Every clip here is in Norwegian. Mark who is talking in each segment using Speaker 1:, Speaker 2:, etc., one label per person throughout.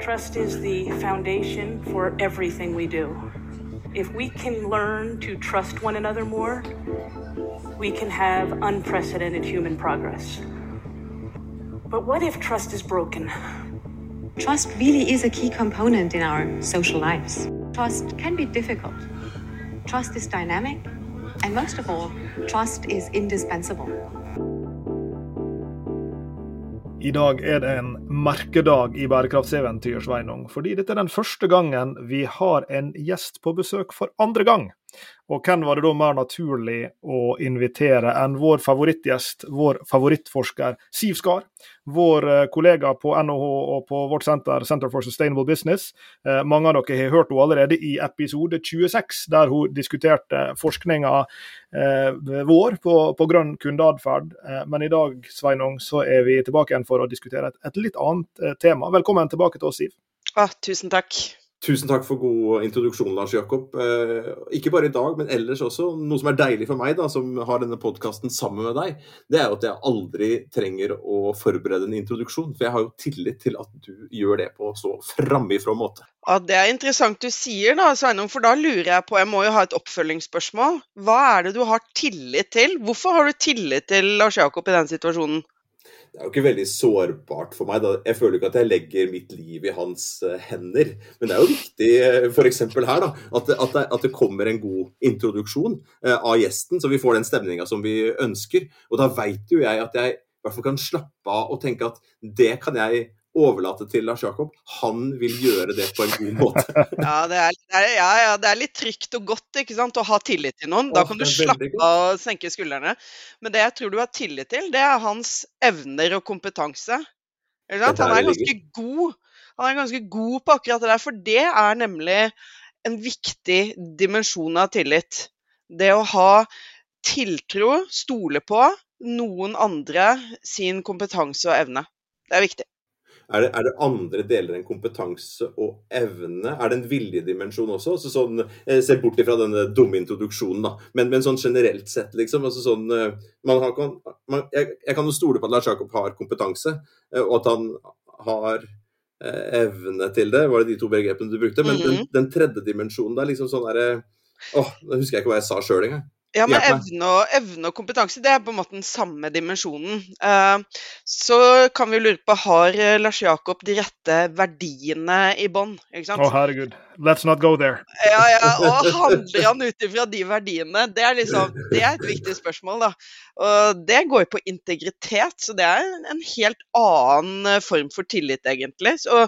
Speaker 1: Trust is the foundation for everything we do. If we can learn to trust one another more, we can have unprecedented human progress. But what if trust is broken?
Speaker 2: Trust really is a key component in our social lives. Trust can be difficult. Trust is dynamic. And most of all, trust is indispensable.
Speaker 3: I dag er det en merkedag i bærekraftseventyr, Sveinung. Fordi dette er den første gangen vi har en gjest på besøk for andre gang. Og hvem var det da mer naturlig å invitere enn vår favorittgjest, vår favorittforsker Siv Skar. Vår eh, kollega på NHH og på vårt senter, Center for Sustainable Business. Eh, mange av dere har hørt henne allerede i episode 26, der hun diskuterte forskninga eh, vår på, på, grønn kundeatferd. Men i dag Sveinung, så er vi tilbake igjen for å diskutere et, et litt annet tema. Velkommen tilbake til oss, Siv.
Speaker 4: Ah, tusen takk.
Speaker 5: Tusen takk for god introduksjon, Lars Jakob. Eh, ikke bare i dag, men ellers også. Noe som er deilig for meg, da, som har denne podkasten sammen med deg, det er jo at jeg aldri trenger å forberede en introduksjon. For jeg har jo tillit til at du gjør det på så framifrå måte.
Speaker 4: Ja, Det er interessant du sier, da, Sveinung, for da lurer jeg på Jeg må jo ha et oppfølgingsspørsmål. Hva er det du har tillit til? Hvorfor har du tillit til Lars Jakob i den situasjonen?
Speaker 5: Det er jo ikke veldig sårbart for meg. Da. Jeg føler ikke at jeg legger mitt liv i hans uh, hender. Men det er jo viktig uh, f.eks. her da, at, at, at, det, kommer en god introduksjon uh, av gjesten, så vi får den stemninga som vi ønsker. Og da veit jo jeg at jeg i hvert fall kan slappe av og tenke at det kan jeg overlate til Lars Jakob. Han vil gjøre det på en god måte.
Speaker 4: ja, det er, ja, ja, det er litt trygt og godt ikke sant, å ha tillit til noen. Da kan du slappe av og senke skuldrene. Men det jeg tror du har tillit til, det er hans evner og kompetanse. Han er ganske god. Han er ganske god på akkurat det der, for det er nemlig en viktig dimensjon av tillit. Det å ha tiltro, stole på noen andre sin kompetanse og evne. Det er viktig.
Speaker 5: Er det, er det, andre deler enn kompetanse og evne? Er det en viljedimensjon også? Altså sånn, jeg ser bort ifra denne dumme introduksjonen, da. Men, men sånn generelt sett, liksom. Altså sånn, eh, man har, man, jeg, jeg, kan jo stole på at Lars Jakob har kompetanse, eh, og at han har eh, evne til det. Var det de to begrepene du brukte? Men mm -hmm. den, den, tredje dimensjonen der, liksom sånn derre Åh, nå husker jeg ikke hva jeg sa sjøl engang.
Speaker 4: Ja, men evne og, evne og, kompetanse det er på en måte den samme dimensjonen. Uh, så kan vi lure på har eh, Lars Jakob de rette verdiene i bånn?
Speaker 3: Å oh, herregud. Let's not go there.
Speaker 4: Ja, ja, og handler han ut ifra de verdiene? Det er, liksom, det er et viktig spørsmål, da. Og det går jo på integritet, så det er en helt annen eh, form for tillit, egentlig. Så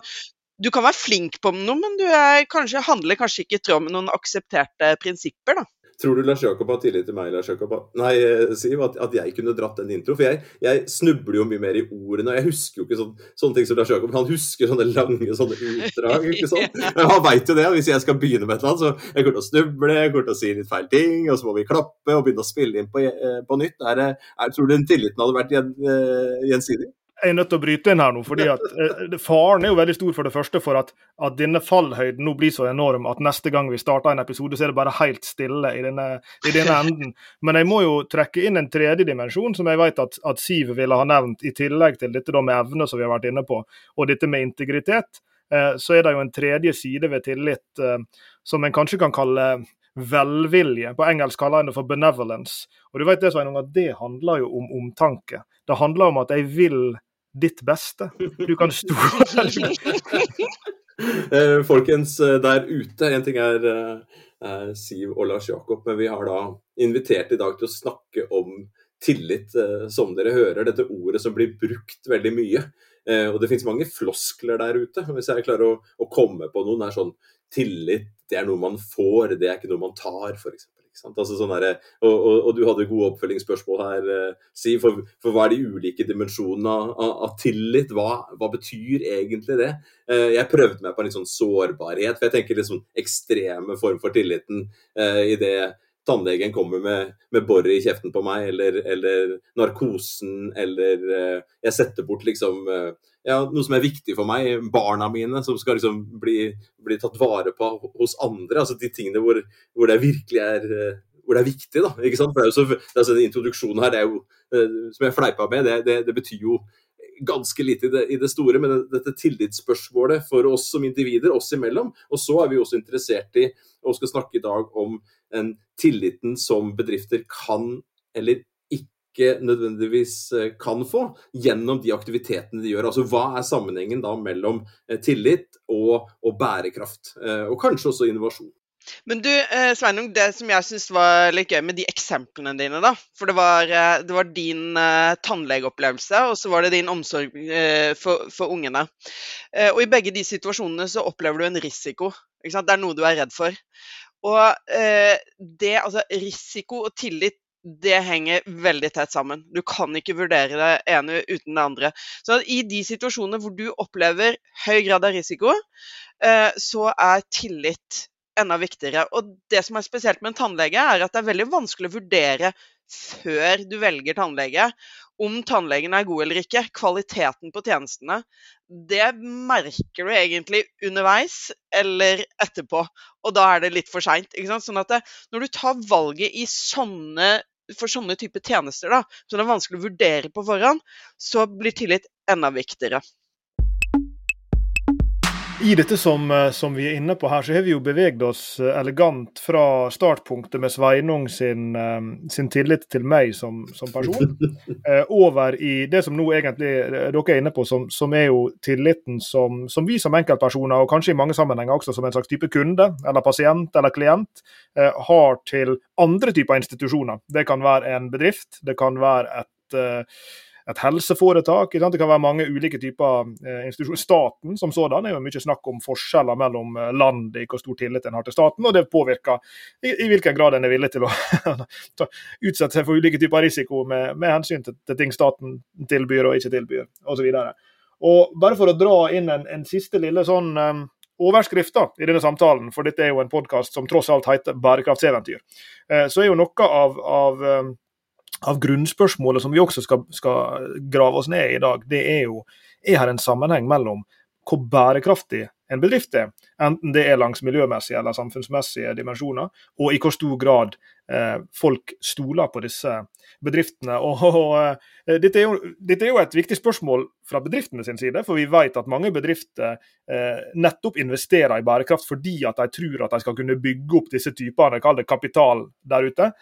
Speaker 4: du kan være flink på noe, men du er, kanskje, handler kanskje ikke i tråd med noen aksepterte prinsipper, da.
Speaker 5: Tror du Lars Jakob har tillit til meg, Lars Jakob? Nei, eh, Siv, at, at, jeg kunne dratt en intro? For jeg, jeg, snubler jo mye mer i ordene. og Jeg husker jo ikke sånn, sånne ting som Lars Jakob. Han husker sånne lange sånne utdrag. ikke sant? Men han veit jo det. Hvis jeg skal begynne med et eller annet, så jeg kommer til å snuble, jeg kommer til å si litt feil ting, og så må vi klappe og begynne å spille inn på, eh, på nytt. Er, er, tror du den tilliten hadde vært uh, gjensidig?
Speaker 3: Jeg er nødt til å bryte inn her nå. fordi at eh, Faren er jo veldig stor for det første for at, at, denne fallhøyden nå blir så enorm at neste gang vi starter en episode, så er det bare helt stille i denne, i denne enden. Men jeg må jo trekke inn en tredje dimensjon som jeg vet at, at Siv ville ha nevnt, i tillegg til dette da med evne som vi har vært inne på, og dette med integritet. Eh, så er det jo en tredje side ved tillit eh, som en kanskje kan kalle velvilje. På engelsk kaller en det for benevolence. Og du vet det, Sveinung, at det handler jo om omtanke. Det handler om at jeg vil ditt beste. Du kan stole
Speaker 5: eh, Folkens eh, der ute, en ting er, eh, er, Siv og Lars Jakob, men vi har da invitert i dag til å snakke om tillit, som dere hører. Dette ordet som blir brukt veldig mye. Og det finnes mange floskler der ute. Hvis jeg klarer å, å komme på noen, er sånn tillit, det er noe man får, det er ikke noe man tar, f.eks. Altså sånn der, og, og, og, du hadde gode oppfølgingsspørsmål her, eh, Siv. For, for, hva er de ulike dimensjonene av, av tillit? Hva, hva, betyr egentlig det? Eh, jeg prøvde meg på en litt sånn sårbarhet. For jeg tenker litt sånn ekstreme form for tilliten eh, i det tannlegen kommer med, med boret i kjeften på meg, eller, eller narkosen, eller eh, jeg setter bort liksom eh, ja, noe som er viktig for meg, barna mine, som skal liksom bli, bli tatt vare på hos andre. altså De tingene hvor, hvor det virkelig er eh, hvor det er viktig. da, ikke sant? For det er jo så, altså, Introduksjonen her, det er jo, som jeg fleipa med, det, det, det betyr jo ganske lite i det, i det store, men dette tillitsspørsmålet for oss som individer, oss imellom. Og så er vi også interessert i, og skal snakke i dag om den tilliten som bedrifter kan eller ikke nødvendigvis eh, kan få gjennom de aktivitetene de gjør. Altså Hva er sammenhengen da mellom eh, tillit og, og bærekraft, eh, og kanskje også innovasjon?
Speaker 4: Men du, eh, Sveinung, det som jeg syns var litt gøy med de eksemplene dine, da. For det var, eh, det var din eh, tannlegeopplevelse, og så var det din omsorg eh, for, for, ungene. Eh, og i begge de situasjonene så opplever du en risiko. Ikke sant? Det er noe du er redd for. Og det, altså risiko og tillit det henger veldig tett sammen. Du kan ikke vurdere det ene uten det andre. Så I de situasjonene hvor du opplever høy grad av risiko, så er tillit enda viktigere. Og det som er spesielt med en tannlege, er at det er veldig vanskelig å vurdere før du velger tannlege, om tannlegen er god eller ikke. Kvaliteten på tjenestene. Det merker du egentlig underveis eller etterpå, og da er det litt for seint. Sånn at det, når du tar valget i sånne for sånne type tjenester, da, som det er vanskelig å vurdere på forhånd, så blir tillit enda viktigere.
Speaker 3: I dette som, eh, som, vi er inne på her, så har vi jo beveget oss eh, elegant fra startpunktet med Sveinung sin, eh, sin tillit til meg som, som, person, over i det som nå egentlig dere er inne på, som, som er jo tilliten som, som, vi som enkeltpersoner, og kanskje i mange sammenhenger også som en slags type kunde, eller pasient eller klient, har til andre typer institusjoner. Det kan være en bedrift, det kan være et et helseforetak. Det kan være mange ulike typer eh, institusjoner. Staten som sådan er jo mye snakk om forskjeller mellom eh, land i hvor stor tillit en har til staten, og det påvirker i, i hvilken grad en er villig til å utsette seg for ulike typer risiko med, med hensyn til, til, ting staten tilbyr og ikke tilbyr, osv. Bare for å dra inn en, en siste lille sånn um, overskrift da, i denne samtalen, for dette er jo en podkast som tross alt heter Bærekraftseventyr, eh, så er jo noe av, av um, av grunnspørsmålet som vi også skal, skal, grave oss ned i i dag, det er jo er her en sammenheng mellom hvor bærekraftig en bedrift er, enten det er langs miljømessige eller samfunnsmessige dimensjoner, og i hvor stor grad eh, folk stoler på disse bedriftene. Og, og og dette, er jo, dette, er jo, et viktig spørsmål fra bedriftene sin side, for vi vet at mange bedrifter eh, nettopp investerer i bærekraft fordi at de tror at de skal kunne bygge opp disse typene, kall det kapital der ute.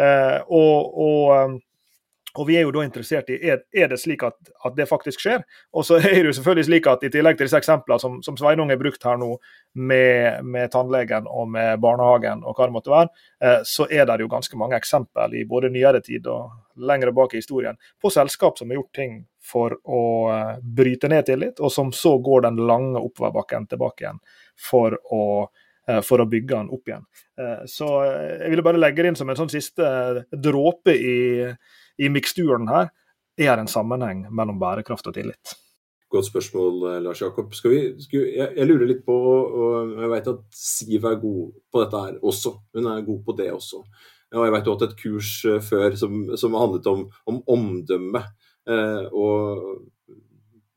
Speaker 3: Eh, og, og, um, og, vi er jo da interessert i er, er det slik at, at, det faktisk skjer. Og så er det jo selvfølgelig slik at i tillegg til disse eksemplene som, som Sveinung har brukt her nå, med, med, tannlegen og med barnehagen og hva det måtte være, eh, så er det jo ganske mange eksempel i både nyere tid og lengre bak i historien på selskap som har gjort ting for å uh, bryte ned tillit, og som så går den lange oppoverbakken tilbake igjen for å Eh, for å bygge den opp igjen. Eh, så eh, jeg ville bare legge det inn som en sånn siste dråpe i, i miksturen her. Er det en sammenheng mellom bærekraft og tillit?
Speaker 5: Godt spørsmål, Lars Jakob. Skal vi, skal, jeg, jeg, lurer litt på, og jeg vet at Siv er god på dette her også. Hun er god på det også. Og jeg vet du har hatt et kurs før som, som handlet om, om omdømme. Eh, og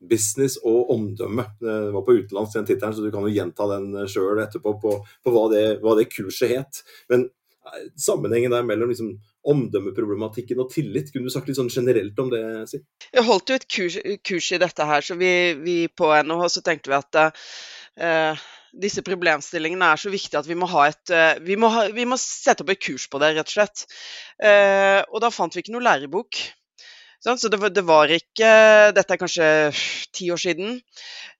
Speaker 5: business og omdømme. Det var på utenlands den tittelen, så du kan jo gjenta den sjøl etterpå på, på hva, det, hva, det, kurset het. Men eh, sammenhengen der mellom liksom, omdømmeproblematikken og tillit, kunne du sagt litt sånn generelt om det? Si?
Speaker 4: Jeg holdt jo et kurs, kurs, i dette her, så vi, vi på NHH så tenkte vi at uh, disse problemstillingene er så viktige at vi må, et, vi, må ha, vi må sette opp et kurs på det, rett og slett. Uh, og da fant vi ikke noe lærebok. Så det det var, ikke Dette er kanskje ti år siden,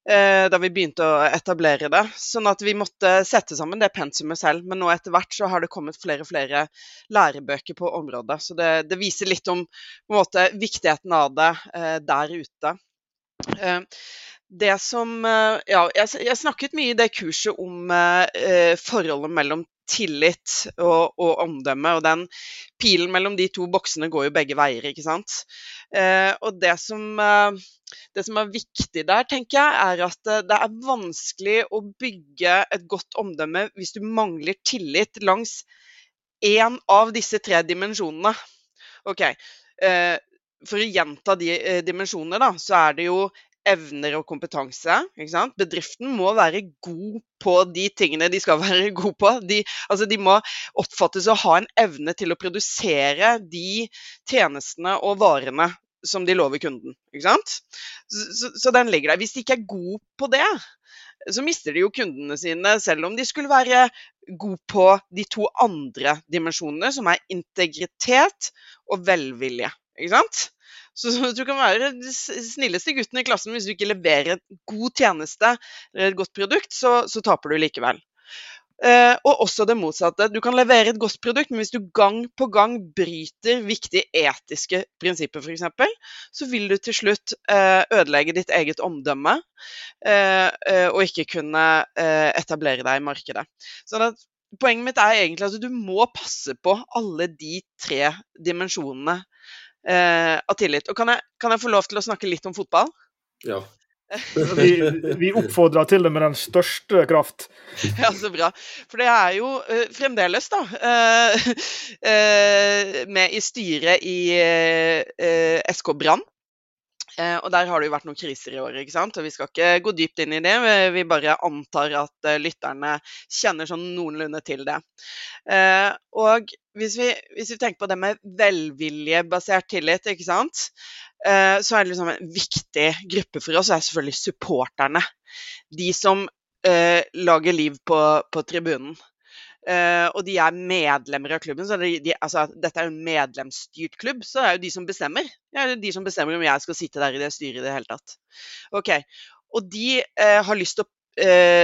Speaker 4: eh, da vi begynte å etablere det. Sånn at vi måtte sette sammen det pensumet selv. Men nå etter hvert så har det kommet flere og flere lærebøker på området. Så det, det viser litt om måte, viktigheten av det eh, der ute. Eh, det som eh, Ja, jeg, jeg, snakket mye i det kurset om eh, forholdet mellom tillit og, og, omdømme. Og den pilen mellom de to boksene går jo begge veier, ikke sant. Eh, og det som, eh, det som, er viktig der, tenker jeg, er at eh, det er vanskelig å bygge et godt omdømme hvis du mangler tillit langs én av disse tre dimensjonene. Ok, eh, For å gjenta de eh, dimensjonene, da, så er det jo evner og kompetanse. Bedriften må være god på de tingene de skal være god på. De, altså de må oppfattes å ha en evne til å produsere de tjenestene og varene som de lover kunden. Så, så, så, den ligger der. Hvis de ikke er god på det, så mister de jo kundene sine, selv om de skulle være god på de to andre dimensjonene, som er integritet og velvilje. Ikke sant? Så, du kan være den snilleste gutten i klassen, hvis du ikke leverer et god tjeneste eller et godt produkt, så, så taper du likevel. Eh, og også det motsatte. Du kan levere et godt produkt, men hvis du gang på gang bryter viktige etiske prinsipper, f.eks., så vil du til slutt eh, ødelegge ditt eget omdømme eh, og ikke kunne etablere deg i markedet. Så det, poenget mitt er egentlig at du må passe på alle de tre dimensjonene av tillit. Og kan jeg, kan jeg få lov til å snakke litt om fotball?
Speaker 5: Ja.
Speaker 3: Vi, vi oppfordrer til det med den største kraft.
Speaker 4: Ja, så bra. For det er jo eh, fremdeles, da, eh, uh, med i styret i SK Brann. Og der har det jo vært noen kriser i år, ikke sant? og vi skal ikke gå dypt inn i det. Vi bare antar at lytterne kjenner sånn noenlunde til det. og hvis vi, hvis vi tenker på det med velviljebasert tillit, ikke sant. Eh, så er det liksom en viktig gruppe for oss det er selvfølgelig supporterne. De som lager liv på, på tribunen. Uh, og de er medlemmer av klubben. så de, de, altså, Dette er jo en medlemsstyrt klubb, så det er jo de som bestemmer. Det er de som bestemmer om jeg skal sitte der i det styret i det hele tatt. Ok, Og de uh, har lyst til å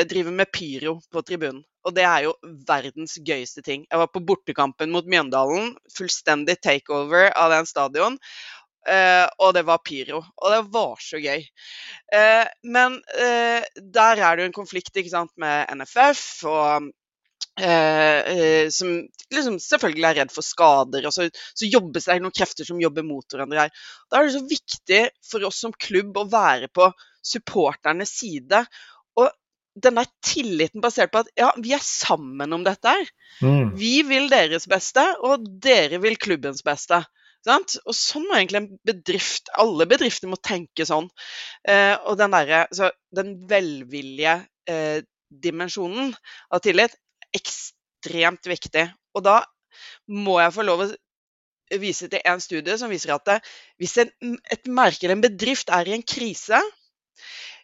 Speaker 4: drive med pyro på tribunen. Og det er jo verdens gøyeste ting. Jeg var på bortekampen mot Mjøndalen. Fullstendig takeover av den stadion. Uh, og det var pyro. Og det var så gøy. Uh, men uh, der er det jo en konflikt ikke sant, med NFF, og, som liksom selvfølgelig er redd for skader. Og så, så jobbes det noen krefter som jobber mot hverandre her. Da er det så viktig for oss som klubb å være på supporternes side. Og denne tilliten basert på at ja, vi er sammen om dette her. Mm. Vi vil deres beste, og dere vil klubbens beste. Sant? Og sånn må egentlig en bedrift Alle bedrifter må tenke sånn. Eh, og den derre Den velvillige eh, dimensjonen av tillit ekstremt viktig. Og da må jeg få lov å vise til en studie som viser at hvis en, et merke eller en bedrift er i en krise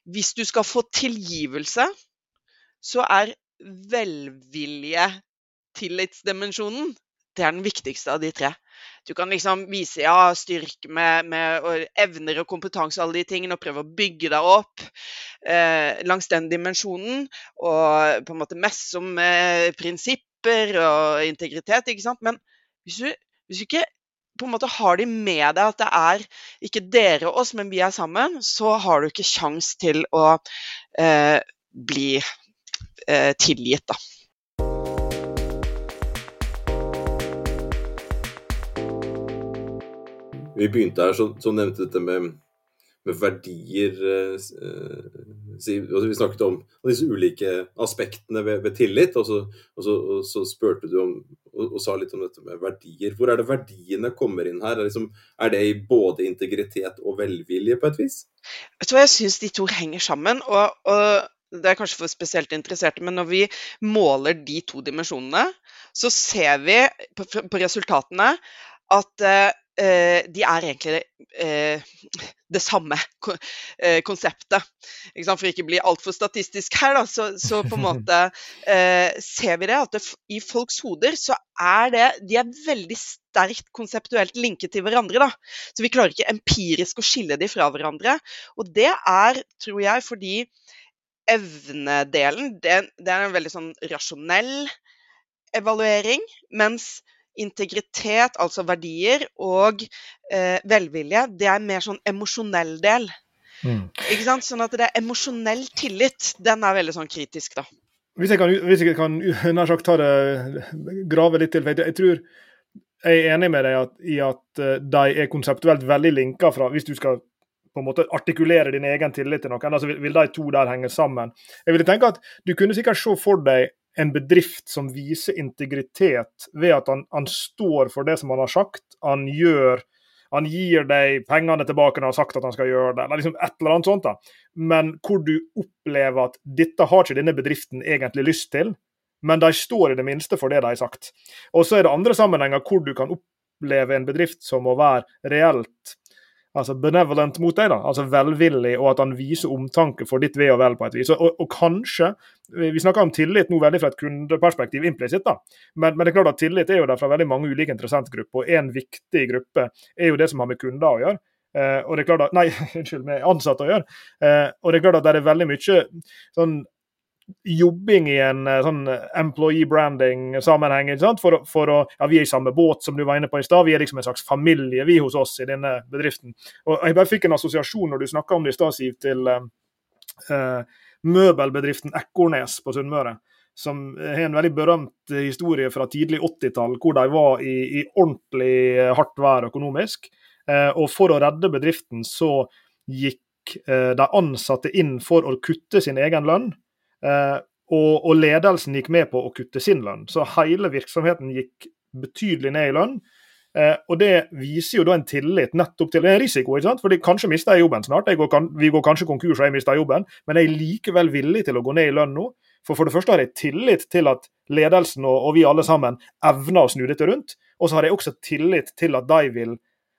Speaker 4: Hvis du skal få tilgivelse, så er velvilje tillitsdimensjonen det er den viktigste av de tre. Du kan liksom vise ja, styrke med, med evner og kompetanse og alle de tingene, og prøve å bygge deg opp eh, langs den dimensjonen. Og på en måte messe om eh, prinsipper og integritet, ikke sant. Men hvis du, hvis du ikke på en måte har de med deg at det er ikke dere og oss, men vi er sammen, så har du ikke kjangs til å eh, bli eh, tilgitt, da.
Speaker 5: Vi begynte her, så, så nevnte dette med, med verdier eh, altså, Vi snakket om disse ulike aspektene ved, ved tillit, og så, og, så, og så, spurte du om og, og, sa litt om dette med verdier. Hvor er det verdiene kommer inn her? Er, liksom, er det i både integritet og velvilje på et vis?
Speaker 4: Vet du hva, Jeg syns de to henger sammen. og, det er kanskje for spesielt interesserte, men når vi måler de to dimensjonene, så ser vi på, på resultatene at Eh, de er egentlig eh, det samme eh, konseptet. For ikke å bli altfor statistisk her, da, så, så, på en måte ser vi det at det, i folks hoder så er det De er veldig sterkt konseptuelt linket til hverandre. da. Så vi klarer ikke empirisk å skille de fra hverandre. Og det er, tror jeg, fordi evnedelen det, det er en veldig sånn rasjonell evaluering, mens integritet, altså verdier, og eh, velvilje, det er mer sånn emosjonell del. Mm. Ikke sant? Sånn at det er emosjonell tillit, den er veldig sånn kritisk, da.
Speaker 3: Hvis jeg kan, hvis jeg kan nær sagt ta det, grave litt til, for jeg, jeg tror jeg er enig med deg at, i at eh, de er konseptuelt veldig linka fra Hvis du skal på en måte artikulere din egen tillit til noen, altså vil, vil de to der henge sammen. Jeg ville tenke at Du kunne sikkert se for deg en bedrift som viser integritet ved at han, han, står for det som han har sagt. Han gjør han gir deg pengene tilbake når han har sagt at han skal gjøre det, eller liksom et eller annet sånt. da. Men hvor du opplever at dette har ikke denne bedriften egentlig lyst til, men de står i det minste for det de har sagt. Og så er det andre sammenhenger hvor du kan oppleve en bedrift som må være reelt altså benevolent mot deg, da, altså velvillig, og at han viser omtanke for ditt ve og vel på et vis. Og, og, kanskje Vi snakker om tillit nå veldig fra et kundeperspektiv implisitt, da. Men, men, det er klart at tillit er jo der fra veldig mange ulike interessentgrupper, og en viktig gruppe er jo det som har med kunder å gjøre. Eh, og det er klart at, Nei, unnskyld, med ansatte å gjøre. Eh, og det er klart at det er veldig mye sånn jobbing i en eh, sånn employee branding-sammenheng. For, for, å, ja, Vi er i samme båt, som du var inne på i stad. Vi er liksom en slags familie, vi hos oss i denne bedriften. Og Jeg bare fikk en assosiasjon når du snakka om det i stad, Siv, til uh, møbelbedriften Ekornes på Sunnmøre. Som har en veldig berømt historie fra tidlig 80-tall, hvor de var i, i, ordentlig hardt vær økonomisk. Uh, og for å redde bedriften så gikk uh, de ansatte inn for å kutte sin egen lønn Eh, og, og, ledelsen gikk med på å kutte sin lønn. Så hele virksomheten gikk betydelig ned i lønn. Eh, og Det viser jo da en tillit nettopp til en risiko. ikke sant? Fordi Kanskje mister jeg jobben snart, jeg går, vi går kanskje konkurs og jeg mister jobben, men jeg er likevel villig til å gå ned i lønn nå. For for det første har jeg tillit til at ledelsen og, og vi alle sammen evner å snu dette rundt. Og så har jeg også tillit til at de vil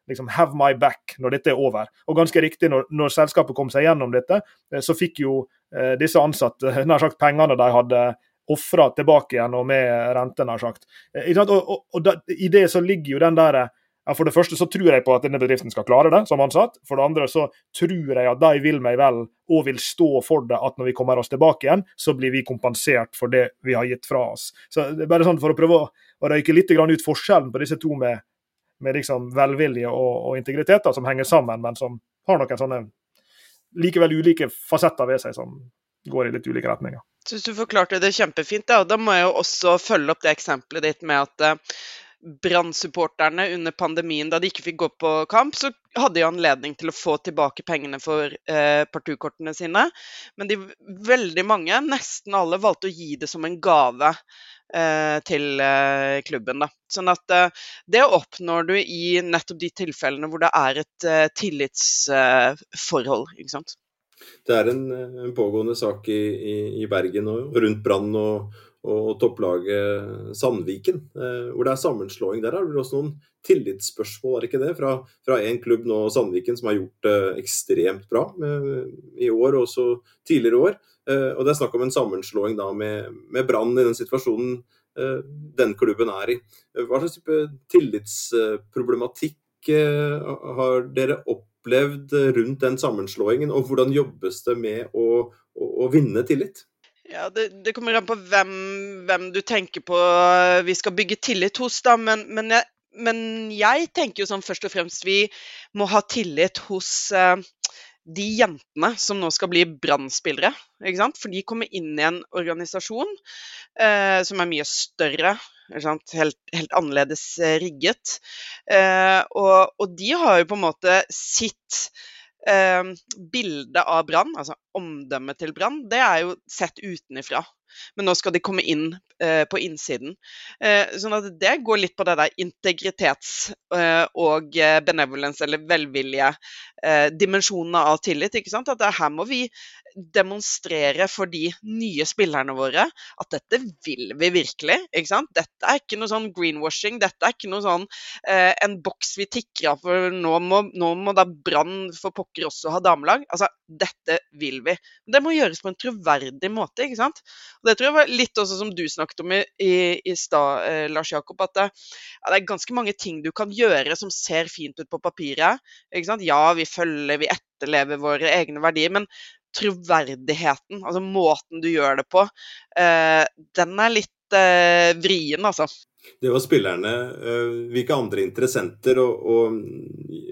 Speaker 3: liksom have my back når dette er over. Og ganske riktig, når, når selskapet kom seg gjennom dette, eh, så fikk jo eh, disse ansatte nær sagt pengene de hadde ofra tilbake igjen, og med rente, nær sagt. Eh, og, og, og da, I det så ligger jo den der ja, For det første så tror jeg på at denne bedriften skal klare det, som ansatt. For det andre så tror jeg at de vil meg vel og vil stå for det at når vi kommer oss tilbake igjen, så blir vi kompensert for det vi har gitt fra oss. Så det er bare sånn For å prøve å, røyke litt ut forskjellen på disse to med med liksom velvilje og, og integritet da, som henger sammen, men som har noen sånne likevel ulike fasetter ved seg som går i litt ulike retninger.
Speaker 4: Syns du forklarte det kjempefint. Da, da må jeg jo også følge opp det eksempelet ditt med at uh, Brann-supporterne under pandemien, da de ikke fikk gå på kamp, så hadde de anledning til å få tilbake pengene for eh, parturkortene sine. Men de, veldig mange, nesten alle, valgte å gi det som en gave Eh, til eh, klubben. Da. Sånn at eh, det oppnår du i nettopp de tilfellene hvor det er et tillitsforhold. ikke sant?
Speaker 5: Det er en, en pågående sak i, i, i Bergen og rundt Brann og, og, topplaget Sandviken, hvor det er sammenslåing. Der er det også noen tillitsspørsmål, er ikke det? Fra, én klubb nå, Sandviken, som har gjort det ekstremt bra i år og også tidligere år. Eh, og det er snakk om en sammenslåing da med, med Brann i den situasjonen eh, den klubben er i. Hva slags type tillitsproblematikk eh, har dere opplevd rundt den sammenslåingen, og hvordan jobbes det med å, å, å vinne tillit?
Speaker 4: Ja, det, det, kommer an på hvem, hvem, du tenker på vi skal bygge tillit hos, da. Men, men, jeg, men jeg, tenker jo sånn først og fremst vi må ha tillit hos uh, de jentene som nå skal bli brannspillere. For de kommer inn i en organisasjon eh, som er mye større, helt, helt, annerledes eh, rigget. Eh, og, og, de har jo på en måte sitt eh, bilde av Brann, altså omdømmet til Brann, det er jo sett utenifra. Men nå skal de komme inn eh, på innsiden. Eh, sånn at det går litt på det der integritets- eh, og eh, benevolence, eller velvilje, eh, dimensjonene av tillit. ikke sant? At her må vi demonstrere for de nye spillerne våre at dette vil vi virkelig. ikke sant? Dette er ikke noe sånn greenwashing. Dette er ikke noe sånn eh, en boks vi tikker av for nå må, nå må da Brann for pokker også ha damelag. Altså, dette vil vi. Det må gjøres på en troverdig måte. ikke sant? Og Det tror jeg var litt også som du snakket om i, i, i stad, eh, Lars Jakob, at det, ja, det, er ganske mange ting du kan gjøre som ser fint ut på papiret. Ja, vi følger, vi etterlever våre egne verdier. men troverdigheten, altså måten du gjør det på, eh, den er litt eh, vrien, altså.
Speaker 5: Det var spillerne. Eh, hvilke andre interessenter og, og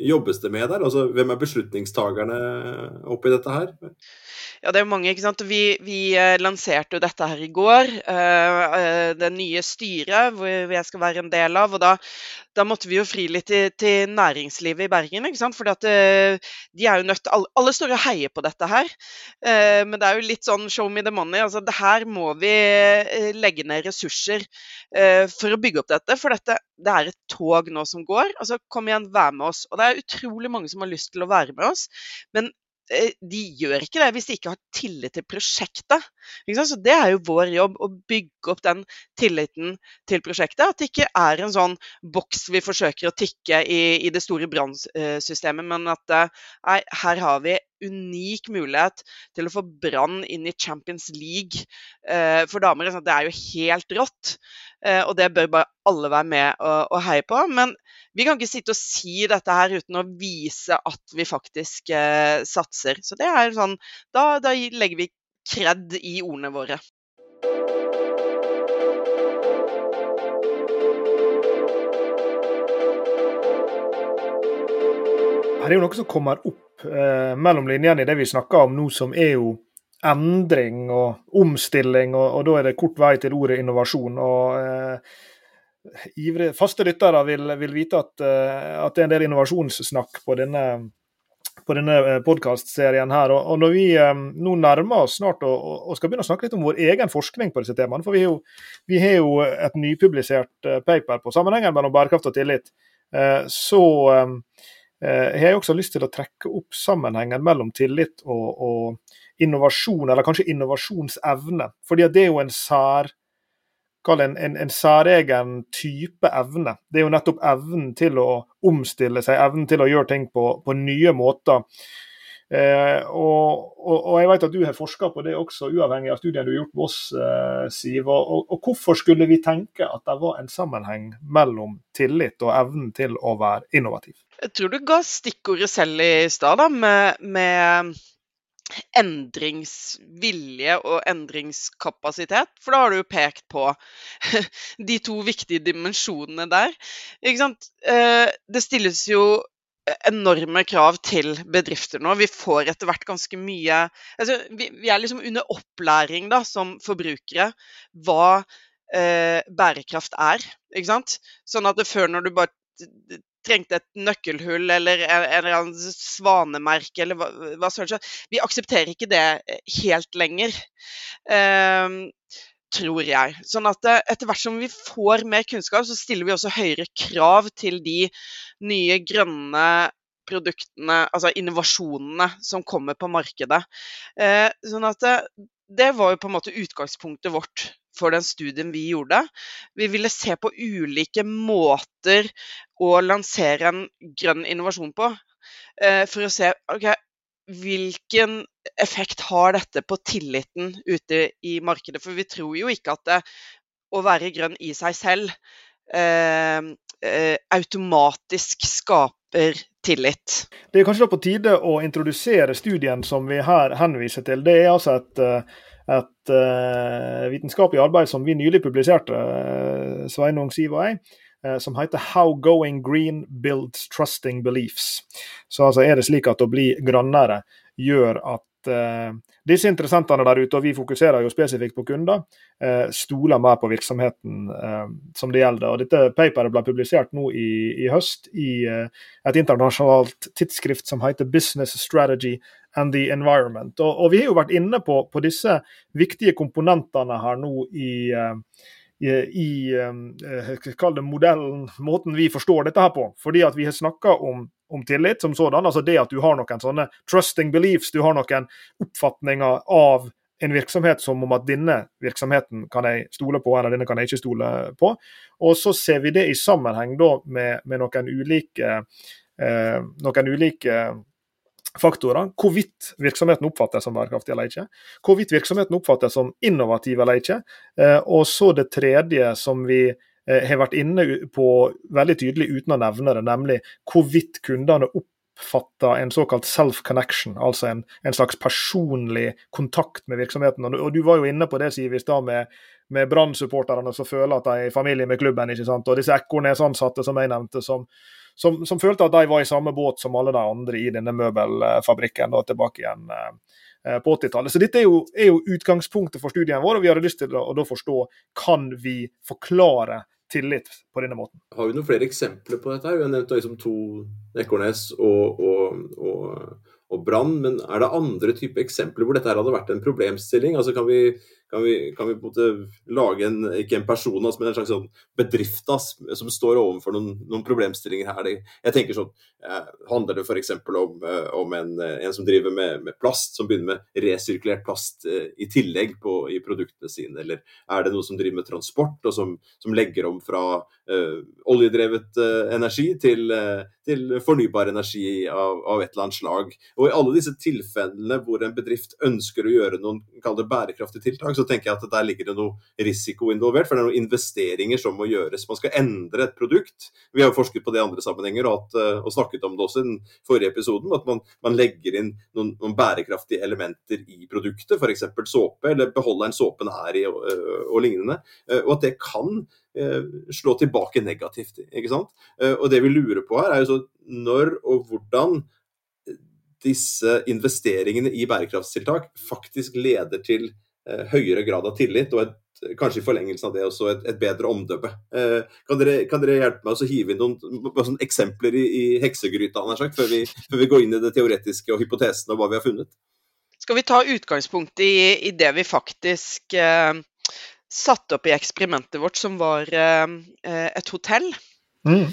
Speaker 5: jobbes det med der? Altså, hvem er beslutningstagerne oppi dette her?
Speaker 4: Ja, det er mange. ikke sant? Vi, vi eh, lanserte jo dette her i går. Uh, det nye styret hvor jeg skal være en del av. og Da, da måtte vi jo fri litt til, til, næringslivet i Bergen. ikke sant? Fordi at de er jo nødt alle, alle, står og heier på dette her. Men det er jo litt sånn show me the money. altså det Her må vi legge ned ressurser for å bygge opp dette. For dette, det er et tog nå som går. altså Kom igjen, vær med oss. Og det er utrolig mange som har lyst til å være med oss. Men Eh, de gjør ikke det hvis de ikke har tillit til prosjektet. Så Det er jo vår jobb å bygge opp den tilliten til prosjektet. At det ikke er en sånn boks vi forsøker å tikke i, i det store brannsystemet, men at nei, her har vi unik mulighet til å få Brann inn i Champions League eh, for damer. Det er jo helt rått, eh, og det bør bare alle være med og, og heie på. Men vi kan ikke sitte og si dette her uten å vise at vi faktisk eh, satser. Så det er sånn Da, da legger vi kred i ordene våre.
Speaker 3: Her er jo noe som kommer opp eh, mellom linjene i det vi snakker om nå, som er jo endring og omstilling, og, og da er det kort vei til ordet innovasjon. og eh, ivre, faste lyttere vil, vil vite at, uh, at, det er en del innovasjonssnakk på denne, på denne eh, podkastserien her. Og, når vi um, nå nærmer oss snart og, og, skal begynne å snakke litt om vår egen forskning på disse temaene, for vi jo, vi har jo et nypublisert paper på sammenhengen mellom bærekraft og tillit, så um, har også lyst til å trekke opp sammenhengen mellom tillit og, og innovasjon, eller kanskje innovasjonsevne. Fordi det er jo en sær en, en, en særegen type evne. Det er jo nettopp evnen til å omstille seg, evnen til å gjøre ting på, på nye måter. Eh, og, og, og, jeg vet at du har forska på det også, uavhengig av studien du har gjort med oss, eh, Siv. Og, og, hvorfor skulle vi tenke at det var en sammenheng mellom tillit og evnen til å være innovativ?
Speaker 4: Jeg tror du ga stikkordet selv i stad, med, med endringsvilje og endringskapasitet. For da har du jo pekt på de to viktige dimensjonene der. Ikke sant? Eh, det stilles jo enorme krav til bedrifter nå. Vi får etter hvert ganske mye altså, vi, vi, er liksom under opplæring da, som forbrukere hva eh, bærekraft er. Ikke sant? Sånn at før når du bare trengte et nøkkelhull eller en, eller annen svanemerke eller hva, hva søren Vi aksepterer ikke det eh, helt lenger. Um, tror jeg. Sånn at eh, etter hvert som vi får mer kunnskap, så stiller vi også høyere krav til de nye grønne produktene, altså innovasjonene som kommer på markedet. Eh, sånn at det, det var jo på en måte utgangspunktet vårt for den studien vi gjorde. Vi ville se på ulike måter å lansere en grønn innovasjon på. Eh, for å se okay, hvilken effekt har dette på tilliten ute i markedet. For vi tror jo ikke at det, å være grønn i seg selv eh, eh, automatisk skaper tillit.
Speaker 3: Det er kanskje da på tide å introdusere studien som vi her henviser til. Det er altså et uh, et uh, vitenskapelig arbeid som vi nylig publiserte, uh, Sveinung, Siv og jeg, som heter 'How Going Green Builds Trusting Beliefs'. Så altså er det slik at å bli grønnere gjør at disse interessentene der ute, og vi fokuserer jo spesifikt på kunder, stoler mer på virksomheten som det gjelder. Og Dette paperet ble publisert nå i, i høst i et internasjonalt tidsskrift som heter Business Strategy and the environment. Og, og vi har jo vært inne på, på, disse viktige komponentene her nå i, eh, i, eh, kall det modellen, måten vi forstår dette her på. Fordi at vi har snakka om, om, tillit som sådan. altså Det at du har noen sånne trusting beliefs, du har noen oppfatninger av en virksomhet som om at denne virksomheten kan jeg stole på, eller denne kan jeg ikke stole på. Og så ser vi det i sammenheng da med, med noen ulike, eh, noen ulike faktorer. Hvorvidt virksomheten oppfattes som bærekraftig eller ikke. Hvorvidt virksomheten oppfattes som innovativ eller ikke. Eh, og så det tredje som vi eh, har vært inne på veldig tydelig uten å nevne det, nemlig hvorvidt kundene oppfatter en såkalt self-connection, altså en, en, slags personlig kontakt med virksomheten. Og, du var jo inne på det, Siv, i stad med, med Brann-supporterne som føler at de er i familie med klubben. ikke sant? Og disse Ekornes-ansatte som jeg nevnte, som, som, som, følte at de var i samme båt som alle de andre i denne møbelfabrikken da, tilbake igjen eh, på 80-tallet. Så Dette er jo, er jo, utgangspunktet for studien vår, og vi hadde lyst til å, å forstå kan vi forklare tillit på denne måten.
Speaker 5: Har vi noen flere eksempler på dette? Vi har nevnt liksom to Ekornes og, og, og, og Brann, men er det andre typer eksempler hvor dette hadde vært en problemstilling? Altså Kan vi, kan vi, kan vi på en måte lage en, ikke en person, men en slags sånn bedrift som står overfor noen, noen problemstillinger her. Jeg tenker sånn, eh, Handler det f.eks. om, eh, om en, en, som driver med, med, plast, som begynner med resirkulert plast eh, i tillegg på, i produktene sine? Eller er det noe som driver med transport, og som, som legger om fra eh, oljedrevet energi til, til, fornybar energi av, av, et eller annet slag? Og I alle disse tilfellene hvor en bedrift ønsker å gjøre noen bærekraftige tiltak, så tenker jeg at der ligger det noe risiko involvert. For det er noen investeringer som må gjøres. Man skal endre et produkt. Vi har jo forsket på det i andre sammenhenger og, at, og snakket om det også i den forrige episoden. At man, man legger inn noen, noen, bærekraftige elementer i produktet, f.eks. såpe, eller beholderen såpen er i og, og lignende. Og at det kan slå tilbake negativt. ikke sant? Og det vi lurer på her, er jo så når og hvordan disse investeringene i bærekraftstiltak faktisk leder til høyere grad av tillit og et kanskje i forlengelsen av det også et, et bedre omdømme. Eh, kan, dere, kan, dere, hjelpe meg å hive inn noen, noen eksempler i, i heksegryta sagt, før, vi, før, vi, går inn i det teoretiske og hypotesene og hva vi har funnet?
Speaker 4: Skal vi ta utgangspunkt i, i det vi faktisk eh, satte opp i eksperimentet vårt, som var eh, et hotell? Mm.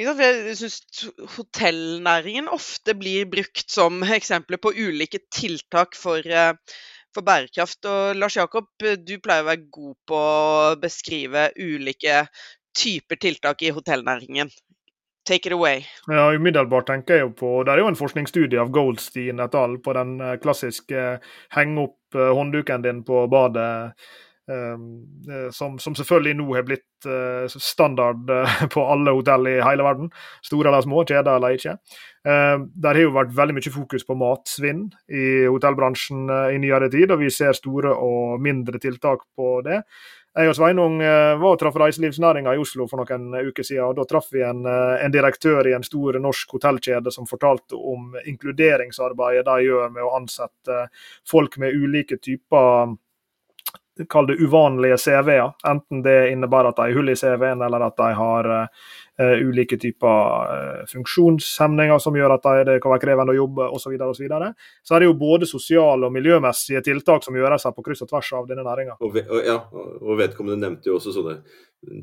Speaker 4: Jeg syns hotellnæringen ofte blir brukt som eksempler på ulike tiltak for eh, for bærekraft. Og Lars Jakob, du pleier å være god på å beskrive ulike typer tiltak i hotellnæringen. Take it away.
Speaker 3: Ja, Umiddelbart tenker jeg jo på Det er jo en forskningsstudie av Goldstein et al. på den eh, klassiske eh, heng opp eh, håndduken din på badet som, som, selvfølgelig nå har blitt uh, standard uh, på alle hotell i hele verden. Store eller små, kjeder eller ikke. Uh, der har jo vært veldig mye fokus på matsvinn i hotellbransjen i nyere tid, og vi ser store og mindre tiltak på det. Jeg og Sveinung var og traff reiselivsnæringa i Oslo for noen uker siden. og Da traff vi en, en, direktør i en stor norsk hotellkjede som fortalte om inkluderingsarbeidet de gjør med å ansette folk med ulike typer kall det uvanlige CV-er. Enten det innebærer at de har hull i CV-en, eller at de har uh, ulike typer uh, funksjonshemninger som gjør at de, det kan være krevende å jobbe osv. Så, videre, og så, videre. så er det jo både sosiale og miljømessige tiltak som gjøres her på kryss og tvers av denne næringa.
Speaker 5: Og, ja, og vedkommende nevnte jo også sånne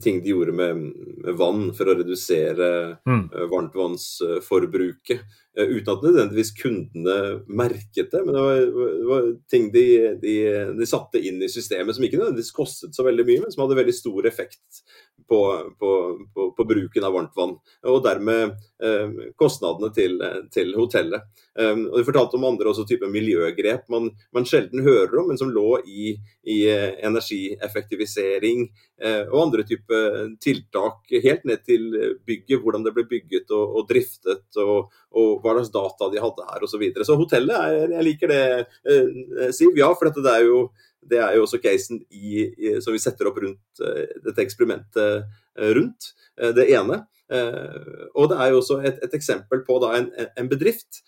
Speaker 5: ting de gjorde med, med vann for å redusere mm. varmtvannsforbruket. Uh, uten at nødvendigvis kundene merket det. Men det var, det var ting de, de, de, satte inn i systemet som ikke nødvendigvis kostet så veldig mye, men som hadde veldig stor effekt på, på, på, på bruken av varmtvann. Og dermed uh, kostnadene til, til hotellet. Um, og De fortalte om andre også type miljøgrep man, man, sjelden hører om, men som lå i, i energieffektivisering og andre type tiltak helt ned til bygget, hvordan det ble bygget og, og driftet, og, og, hva slags data de hadde her osv. Så, videre. så hotellet, er, jeg liker det, eh, Siv. Ja, for dette, det, er jo, det er jo også casen i, i, som vi setter opp rundt uh, dette eksperimentet uh, rundt. Uh, det ene. og det er jo også et, et eksempel på en, en, bedrift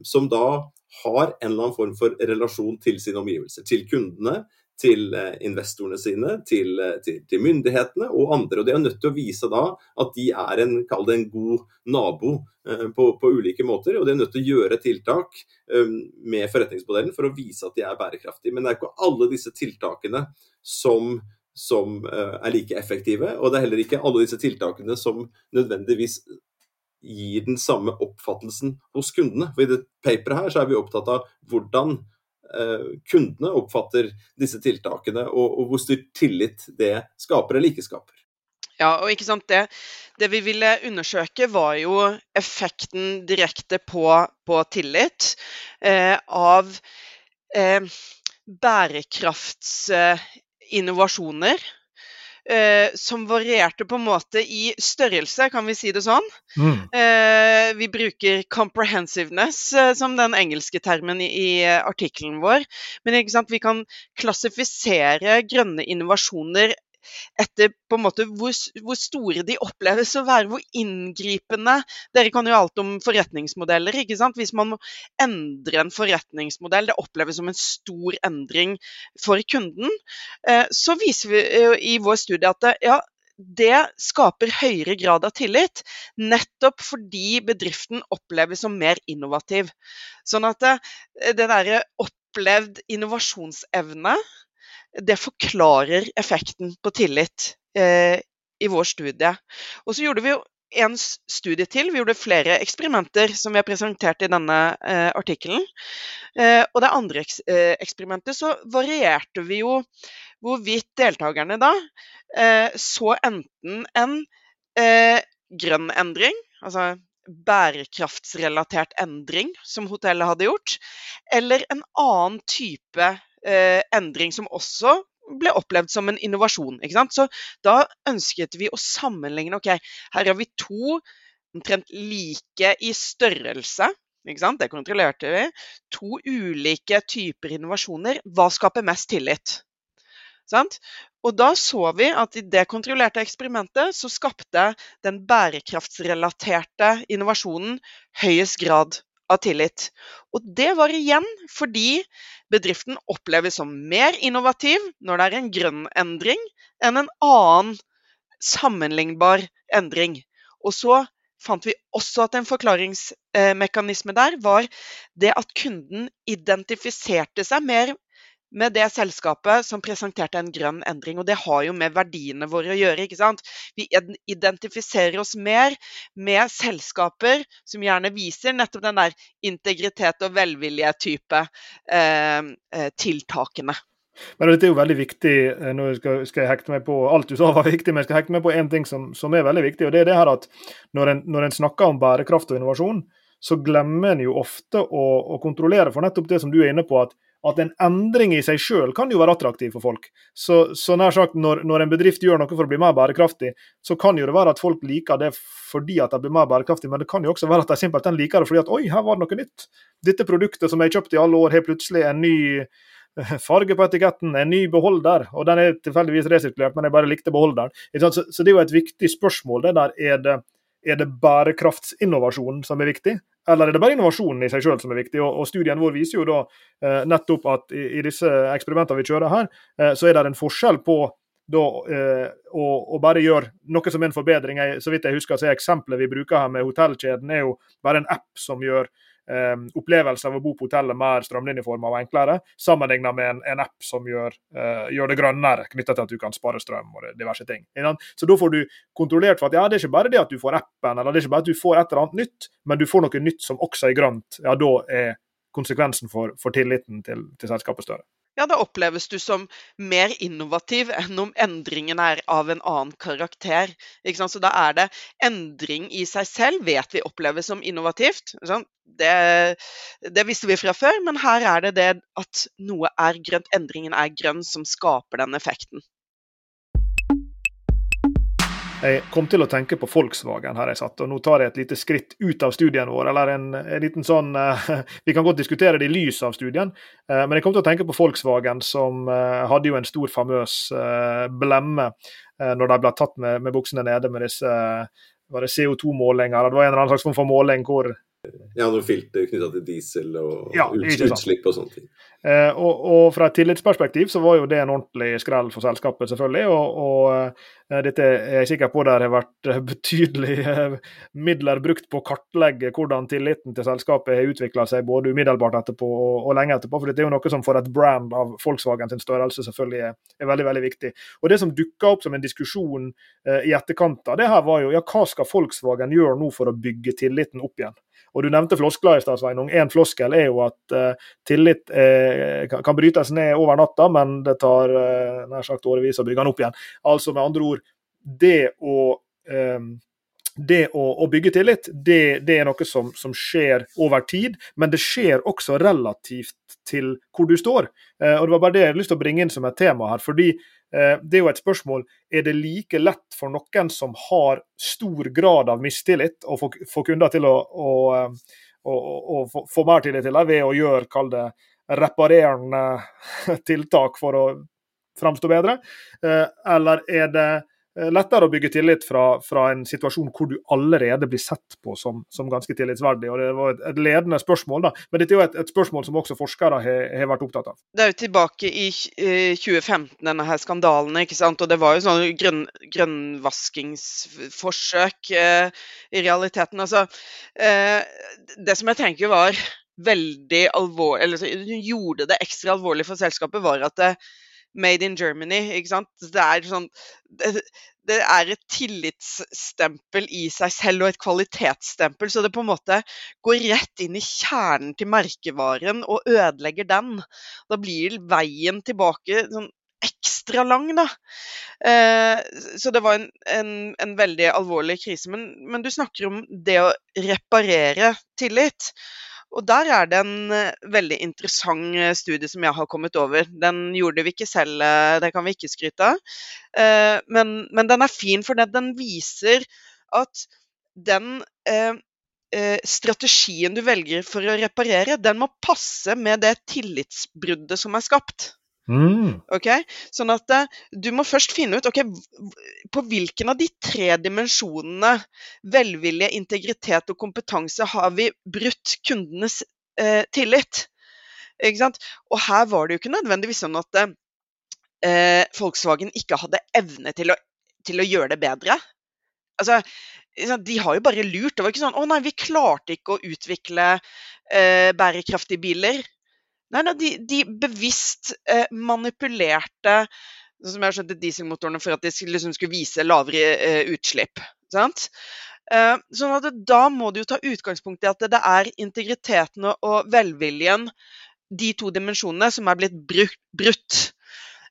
Speaker 5: som da har en eller annen form for relasjon til sine omgivelser. Til kundene, til eh, investorene sine, til, eh, til, til, myndighetene og andre. Og De er nødt til å vise da at de er en, det en god nabo eh, på, på, ulike måter. Og de er nødt til å gjøre tiltak med forretningsmodellen for å vise at de er bærekraftige. Men det er ikke alle disse tiltakene som, som er like effektive. Og det er heller ikke alle disse tiltakene som nødvendigvis gir den samme oppfattelsen hos kundene. For I det paperet her så er vi opptatt av hvordan kundene oppfatter disse tiltakene, og, og hvor stor tillit det skaper eller ikke skaper.
Speaker 4: Ja, og ikke sant det, det vi ville undersøke, var jo effekten direkte på, på tillit eh, av eh, bærekraftsinnovasjoner eh, som varierte på en måte i størrelse, kan vi si det sånn. Mm. Eh, vi bruker 'comprehensiveness' eh, som den engelske termen i, i artikkelen vår. Men vi kan klassifisere grønne innovasjoner etter på en måte hvor, hvor, store de oppleves å være, hvor inngripende Dere kan jo alt om forretningsmodeller. ikke sant? Hvis man må endre en forretningsmodell, det oppleves som en stor endring for kunden, eh, så viser vi i vår studie at det, ja, det skaper høyere grad av tillit, nettopp fordi bedriften oppleves som mer innovativ. Sånn at det, det derre opplevd innovasjonsevne det forklarer effekten på tillit eh, i vår studie. Og så gjorde vi jo en studie til. Vi gjorde flere eksperimenter som vi har presentert i denne eh, artikkelen. Eh, og det andre eks eh, eksperimentet så varierte vi jo hvorvidt deltakerne da eh, så enten en eh, grønn endring, altså bærekraftsrelatert endring som hotellet hadde gjort, eller en annen type eh, endring som også ble opplevd som en innovasjon. Så da ønsket vi å sammenligne. ok, Her har vi to omtrent like i størrelse. Det kontrollerte vi. To ulike typer innovasjoner. Hva skaper mest tillit? Sant? Og da så vi at i det kontrollerte eksperimentet så skapte den bærekraftsrelaterte innovasjonen høyest grad av tillit. Og det var igjen fordi bedriften oppleves som mer innovativ når det er en grønn endring, enn en annen sammenlignbar endring. Og så fant vi også at en forklaringsmekanisme der var det at kunden identifiserte seg mer med det selskapet som presenterte en grønn endring. Og det har jo med verdiene våre å gjøre. ikke sant? Vi identifiserer oss mer med selskaper som gjerne viser nettopp den der integritet og velvilje-type eh, eh, tiltakene.
Speaker 3: Men dette er jo veldig viktig. Eh, nå skal, skal, jeg hekte meg på Alt du sa var viktig, men jeg skal hekte meg på én ting som, som, er veldig viktig. og det er det her at Når en, når en snakker om bærekraft og innovasjon, så glemmer en jo ofte å, å kontrollere for nettopp det som du er inne på. at at en endring i seg sjøl kan jo være attraktiv for folk. Så, så nær sagt, når, når, en bedrift gjør noe for å bli mer bærekraftig, så kan jo det være at folk liker det fordi at de blir mer bærekraftig, men det kan jo også være at de simpelthen liker det fordi at oi, her var det noe nytt. Dette produktet som jeg kjøpte i alle år, har plutselig en ny eh, farge på etiketten, en ny beholder, og den er tilfeldigvis resirkulert, men jeg bare likte beholderen. Så, så det er jo et viktig spørsmål. det der, Er det, er det bærekraftsinnovasjonen som er viktig, eller er det bare innovasjonen i seg selv som er viktig? Og, og Studien vår viser jo da eh, nettopp at i, i, disse eksperimentene vi kjører her, eh, så er det en forskjell på da, eh, å, å, bare gjøre noe som er en forbedring. Jeg, så vidt jeg husker, så er Eksempelet vi bruker her med hotellkjeden, er jo bare en app som gjør eh, opplevelsen av å bo på hotellet mer strømlinjeforma og enklere, sammenlignet med en, en, app som gjør, eh, gjør det grønnere, knytta til at du kan spare strøm og diverse ting. Så da får du kontrollert for at ja, det er ikke bare det at du får appen, eller det er ikke bare at du får et eller annet nytt, men du får noe nytt som også er grønt. Ja, da er konsekvensen for, for tilliten til, til selskapet større
Speaker 4: ja, da oppleves du som mer innovativ enn om endringen er av en annen karakter. Så da er det endring i seg selv vet vi oppleves som innovativt. Det, det, visste vi fra før, men her er det det at noe er grønt, endringen er grønn, som skaper den effekten.
Speaker 3: Jeg kom til å tenke på Volkswagen her jeg satt, og nå tar jeg et lite skritt ut av studien vår. eller en, en liten sånn, uh, Vi kan godt diskutere det i lys av studien, uh, men jeg kom til å tenke på Volkswagen, som uh, hadde jo en stor famøs blemme når de ble tatt med, med buksene nede med disse var det CO2-målinger. Det var en eller annen slags form for måling hvor
Speaker 5: ja, noen filter knytta til diesel og ja, utslipp og sånne ting.
Speaker 3: Eh, og, og, fra et tillitsperspektiv så var jo det en ordentlig skrell for selskapet, selvfølgelig. Og, og eh, dette er jeg sikker på der har vært eh, betydelige eh, midler brukt på å kartlegge hvordan tilliten til selskapet har utvikla seg både umiddelbart etterpå og, og, lenge etterpå. For dette er jo noe som for et brand av Volkswagen sin størrelse selvfølgelig er, er veldig veldig viktig. Og Det som dukka opp som en diskusjon eh, i etterkant av det her, var jo ja, hva skal Volkswagen gjøre nå for å bygge tilliten opp igjen? Og Du nevnte floskler i stad, Sveinung. En floskel er jo at uh, tillit uh, kan, brytes ned over natta, men det tar uh, nær sagt årevis å bygge den opp igjen. Altså med andre ord, det å um, det å, å, bygge tillit, det, det er noe som, som, skjer over tid, men det skjer også relativt til hvor du står. Og Det var bare det jeg hadde lyst til å bringe inn som et tema her. fordi det er jo et spørsmål er det like lett for noen som har stor grad av mistillit, å få, få kunder til å, å, eh, å, å få mer tillit til deg ved å gjøre, kall det, reparerende tiltak for å framstå bedre? Eh, eller er det Eh, lettere å bygge tillit fra, fra, en situasjon hvor du allerede blir sett på som, som ganske tillitsverdig. og Det var et, et, ledende spørsmål, da. men dette er jo et, et spørsmål som også forskere har, har, vært opptatt av.
Speaker 4: Det er jo tilbake i eh, 2015, denne her skandalen. ikke sant? Og det var jo sånn grønn, grønnvaskingsforsøk eh, i realiteten. Altså, eh, det som jeg tenker var veldig alvorlig, eller så, gjorde det ekstra alvorlig for selskapet, var at det, Made in Germany. ikke sant? Det er sånn det, det er et tillitsstempel i seg selv og et kvalitetsstempel, så det på en måte går rett inn i kjernen til merkevaren og ødelegger den. Da blir veien tilbake sånn ekstra lang, da. Eh, så det var en, en, en veldig alvorlig krise. Men, men, du snakker om det å reparere tillit. Og der er det en uh, veldig interessant uh, studie som jeg har kommet over. Den gjorde vi ikke selv, uh, det kan vi ikke skryte av. Men, men, den er fin, for den viser at den strategien du velger for å reparere, den må passe med det tillitsbruddet som er skapt.
Speaker 3: Mm.
Speaker 4: Okay? Sånn at uh, du må først finne ut okay, på hvilken av de tre dimensjonene velvilje, integritet og kompetanse har vi brutt kundenes uh, tillit. Og her var det jo ikke nødvendigvis sånn at uh, Volkswagen ikke hadde evne til å, til å gjøre det bedre. Altså, de har jo bare lurt. Det var ikke sånn 'Å nei, vi klarte ikke å utvikle bærekraftige biler'. Nei, nei de, de, bevisst eh, manipulerte som jeg skjønte dieselmotorene for at de skulle, liksom, skulle vise lavere eh, utslipp. Sant? Eh, sånn at Da må du jo ta utgangspunkt i at det, det er integriteten og, velviljen, de to dimensjonene, som er blitt brutt.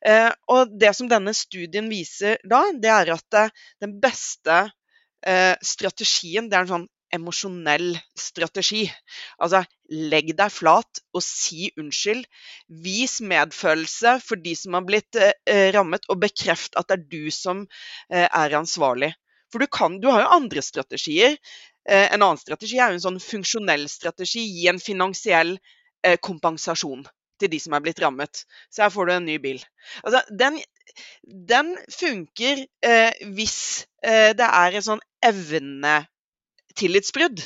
Speaker 4: Eh, og Det som denne studien viser da, det er at eh, den beste eh, strategien det er en sånn emosjonell strategi. Altså, legg deg flat og si unnskyld. Vis medfølelse for de som har blitt eh, rammet, og bekreft at det er du som eh, er ansvarlig. For du, kan, du har jo andre strategier. Eh, en annen strategi er jo en sånn funksjonell strategi. Gi en finansiell eh, kompensasjon til de som er blitt rammet. Så her får du en ny bil. Altså, den, den funker eh, hvis eh, det er en sånn evne tillitsbrudd.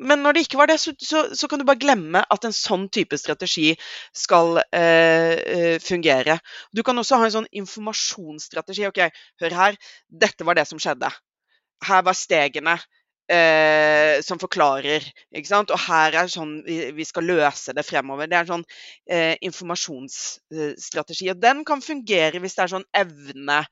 Speaker 4: Men når det ikke var det, så, så, så, kan du bare glemme at en sånn type strategi skal eh, eh, fungere. Du kan også ha en sånn informasjonsstrategi. OK, hør her. Dette var det som skjedde. Her var stegene eh, som forklarer. ikke sant? Og her er sånn vi, vi skal løse det fremover. Det er en sånn eh, informasjonsstrategi. Og den kan fungere hvis det er sånn evne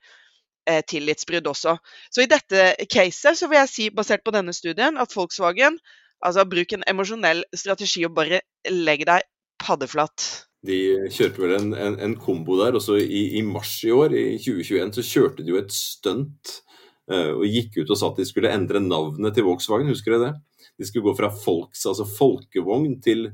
Speaker 4: eh, tillitsbrudd også. Så i dette caset så vil jeg si, basert på denne studien, at Volkswagen altså bruk en emosjonell strategi og bare legg deg paddeflatt.
Speaker 5: De kjørte vel en, en, en kombo der. Også i, i, mars i år, i 2021, så kjørte de jo et stunt uh, og gikk ut og sa at de skulle endre navnet til Volkswagen. Husker dere det? De skulle gå fra folks, altså folkevogn til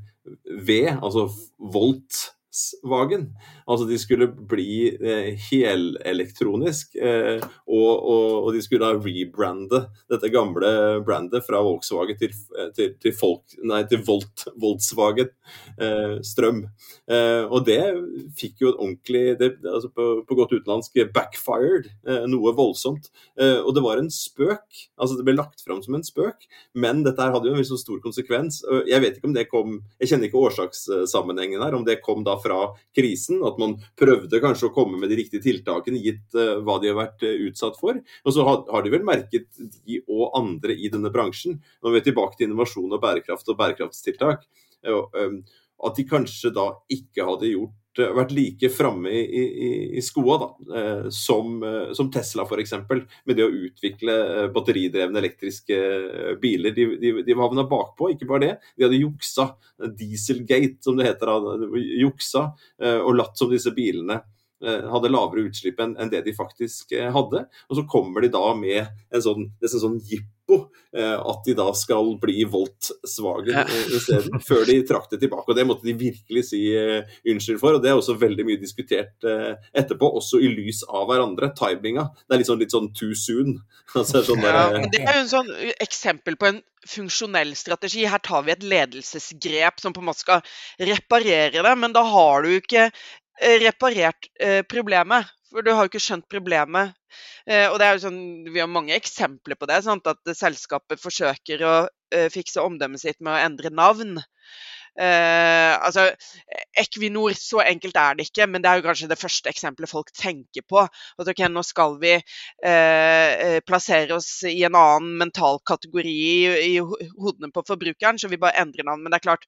Speaker 5: V, altså Volt Volkswagen. Altså de skulle bli eh, helelektronisk, eh, og, og, og, de skulle da rebrande dette gamle brandet fra Volkswagen til, eh, til, til, folk, nei, til Volt, Volkswagen eh, Strøm. Eh, og det fikk jo et ordentlig det, altså på, på, godt utenlandsk backfired, eh, noe voldsomt. og det var en spøk. altså Det ble lagt fram som en spøk, men dette her hadde jo en veldig stor konsekvens. Jeg vet ikke om det kom Jeg kjenner ikke årsakssammenhengen her, om det kom da fra krisen. At man prøvde kanskje å komme med de riktige tiltakene gitt uh, hva de har vært uh, utsatt for. Og så har, de vel merket, de og andre i denne bransjen, når vi er tilbake til innovasjon og bærekraft og bærekraftstiltak, um, at de kanskje da ikke hadde gjort vært like framme i, i, i skoa da, eh, som, eh, som Tesla f.eks. Med det å utvikle eh, batteridrevne elektriske biler. De, de, de havna bakpå, ikke bare det. De hadde juksa. Dieselgate, som det heter. Juksa og latt som disse bilene hadde lavere utslipp enn det de faktisk hadde. Og så kommer de da med en sånn, nesten sånn jipp Eh, at de da skal bli Voltswagen. Eh, isteden, før de trakk det tilbake. og Det måtte de virkelig si uh, unnskyld for. og Det er også veldig mye diskutert etterpå, også i lys av hverandre. Timinga. Det er litt sånn, litt sånn too soon. altså, sånn der,
Speaker 4: ja, det er jo en sånn eksempel på en funksjonell strategi. Her tar vi et ledelsesgrep som på en måte skal reparere det, men da har du ikke reparert eh, problemet. For du har jo ikke skjønt problemet. Eh, og det er jo sånn, Vi har mange eksempler på det. Sant? At selskapet forsøker å eh, fikse omdømmet sitt med å endre navn. Uh, altså, Equinor, så enkelt er det ikke, men det er jo kanskje det første eksempelet folk tenker på. At ok, Nå skal vi eh plassere oss i en annen mental kategori i, i hodene på forbrukeren, så vi bare endrer navn. Men det er klart,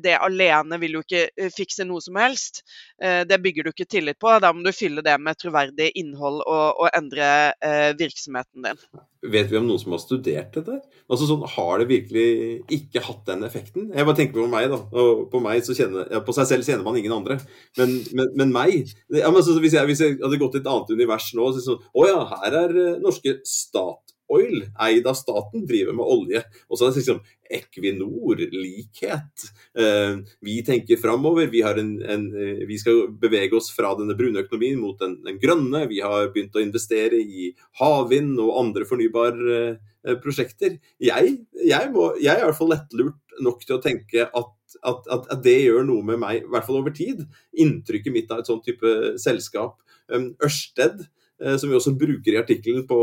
Speaker 4: det alene vil jo ikke eh, fikse noe som helst. Eh, det bygger du ikke tillit på. Da må du fylle det med troverdig innhold og, og endre eh, virksomheten din.
Speaker 5: Vet vi om noen som har studert dette? Altså sånn, Har det virkelig ikke hatt den effekten? Jeg bare tenker på meg, da. Og på meg så kjenner, ja, på seg selv kjenner man ingen andre. Men, men, men meg ja, men altså, hvis, jeg, hvis, jeg, hadde gått til et annet univers nå, så sånn Å ja, her er norske stat Oil, eid av staten, driver med olje. Og så er det liksom Equinor-likhet. Eh, vi tenker framover. Vi, eh, vi, skal bevege oss fra denne brune økonomien mot den, den grønne. Vi har begynt å investere i havvind og andre fornybare eh, prosjekter. Jeg, jeg, må, jeg, er i hvert fall lettlurt nok til å tenke at at, at, at, det gjør noe med meg, i hvert fall over tid. Inntrykket mitt av et sånt type selskap. Um, Ørsted som vi også bruker i artikkelen på,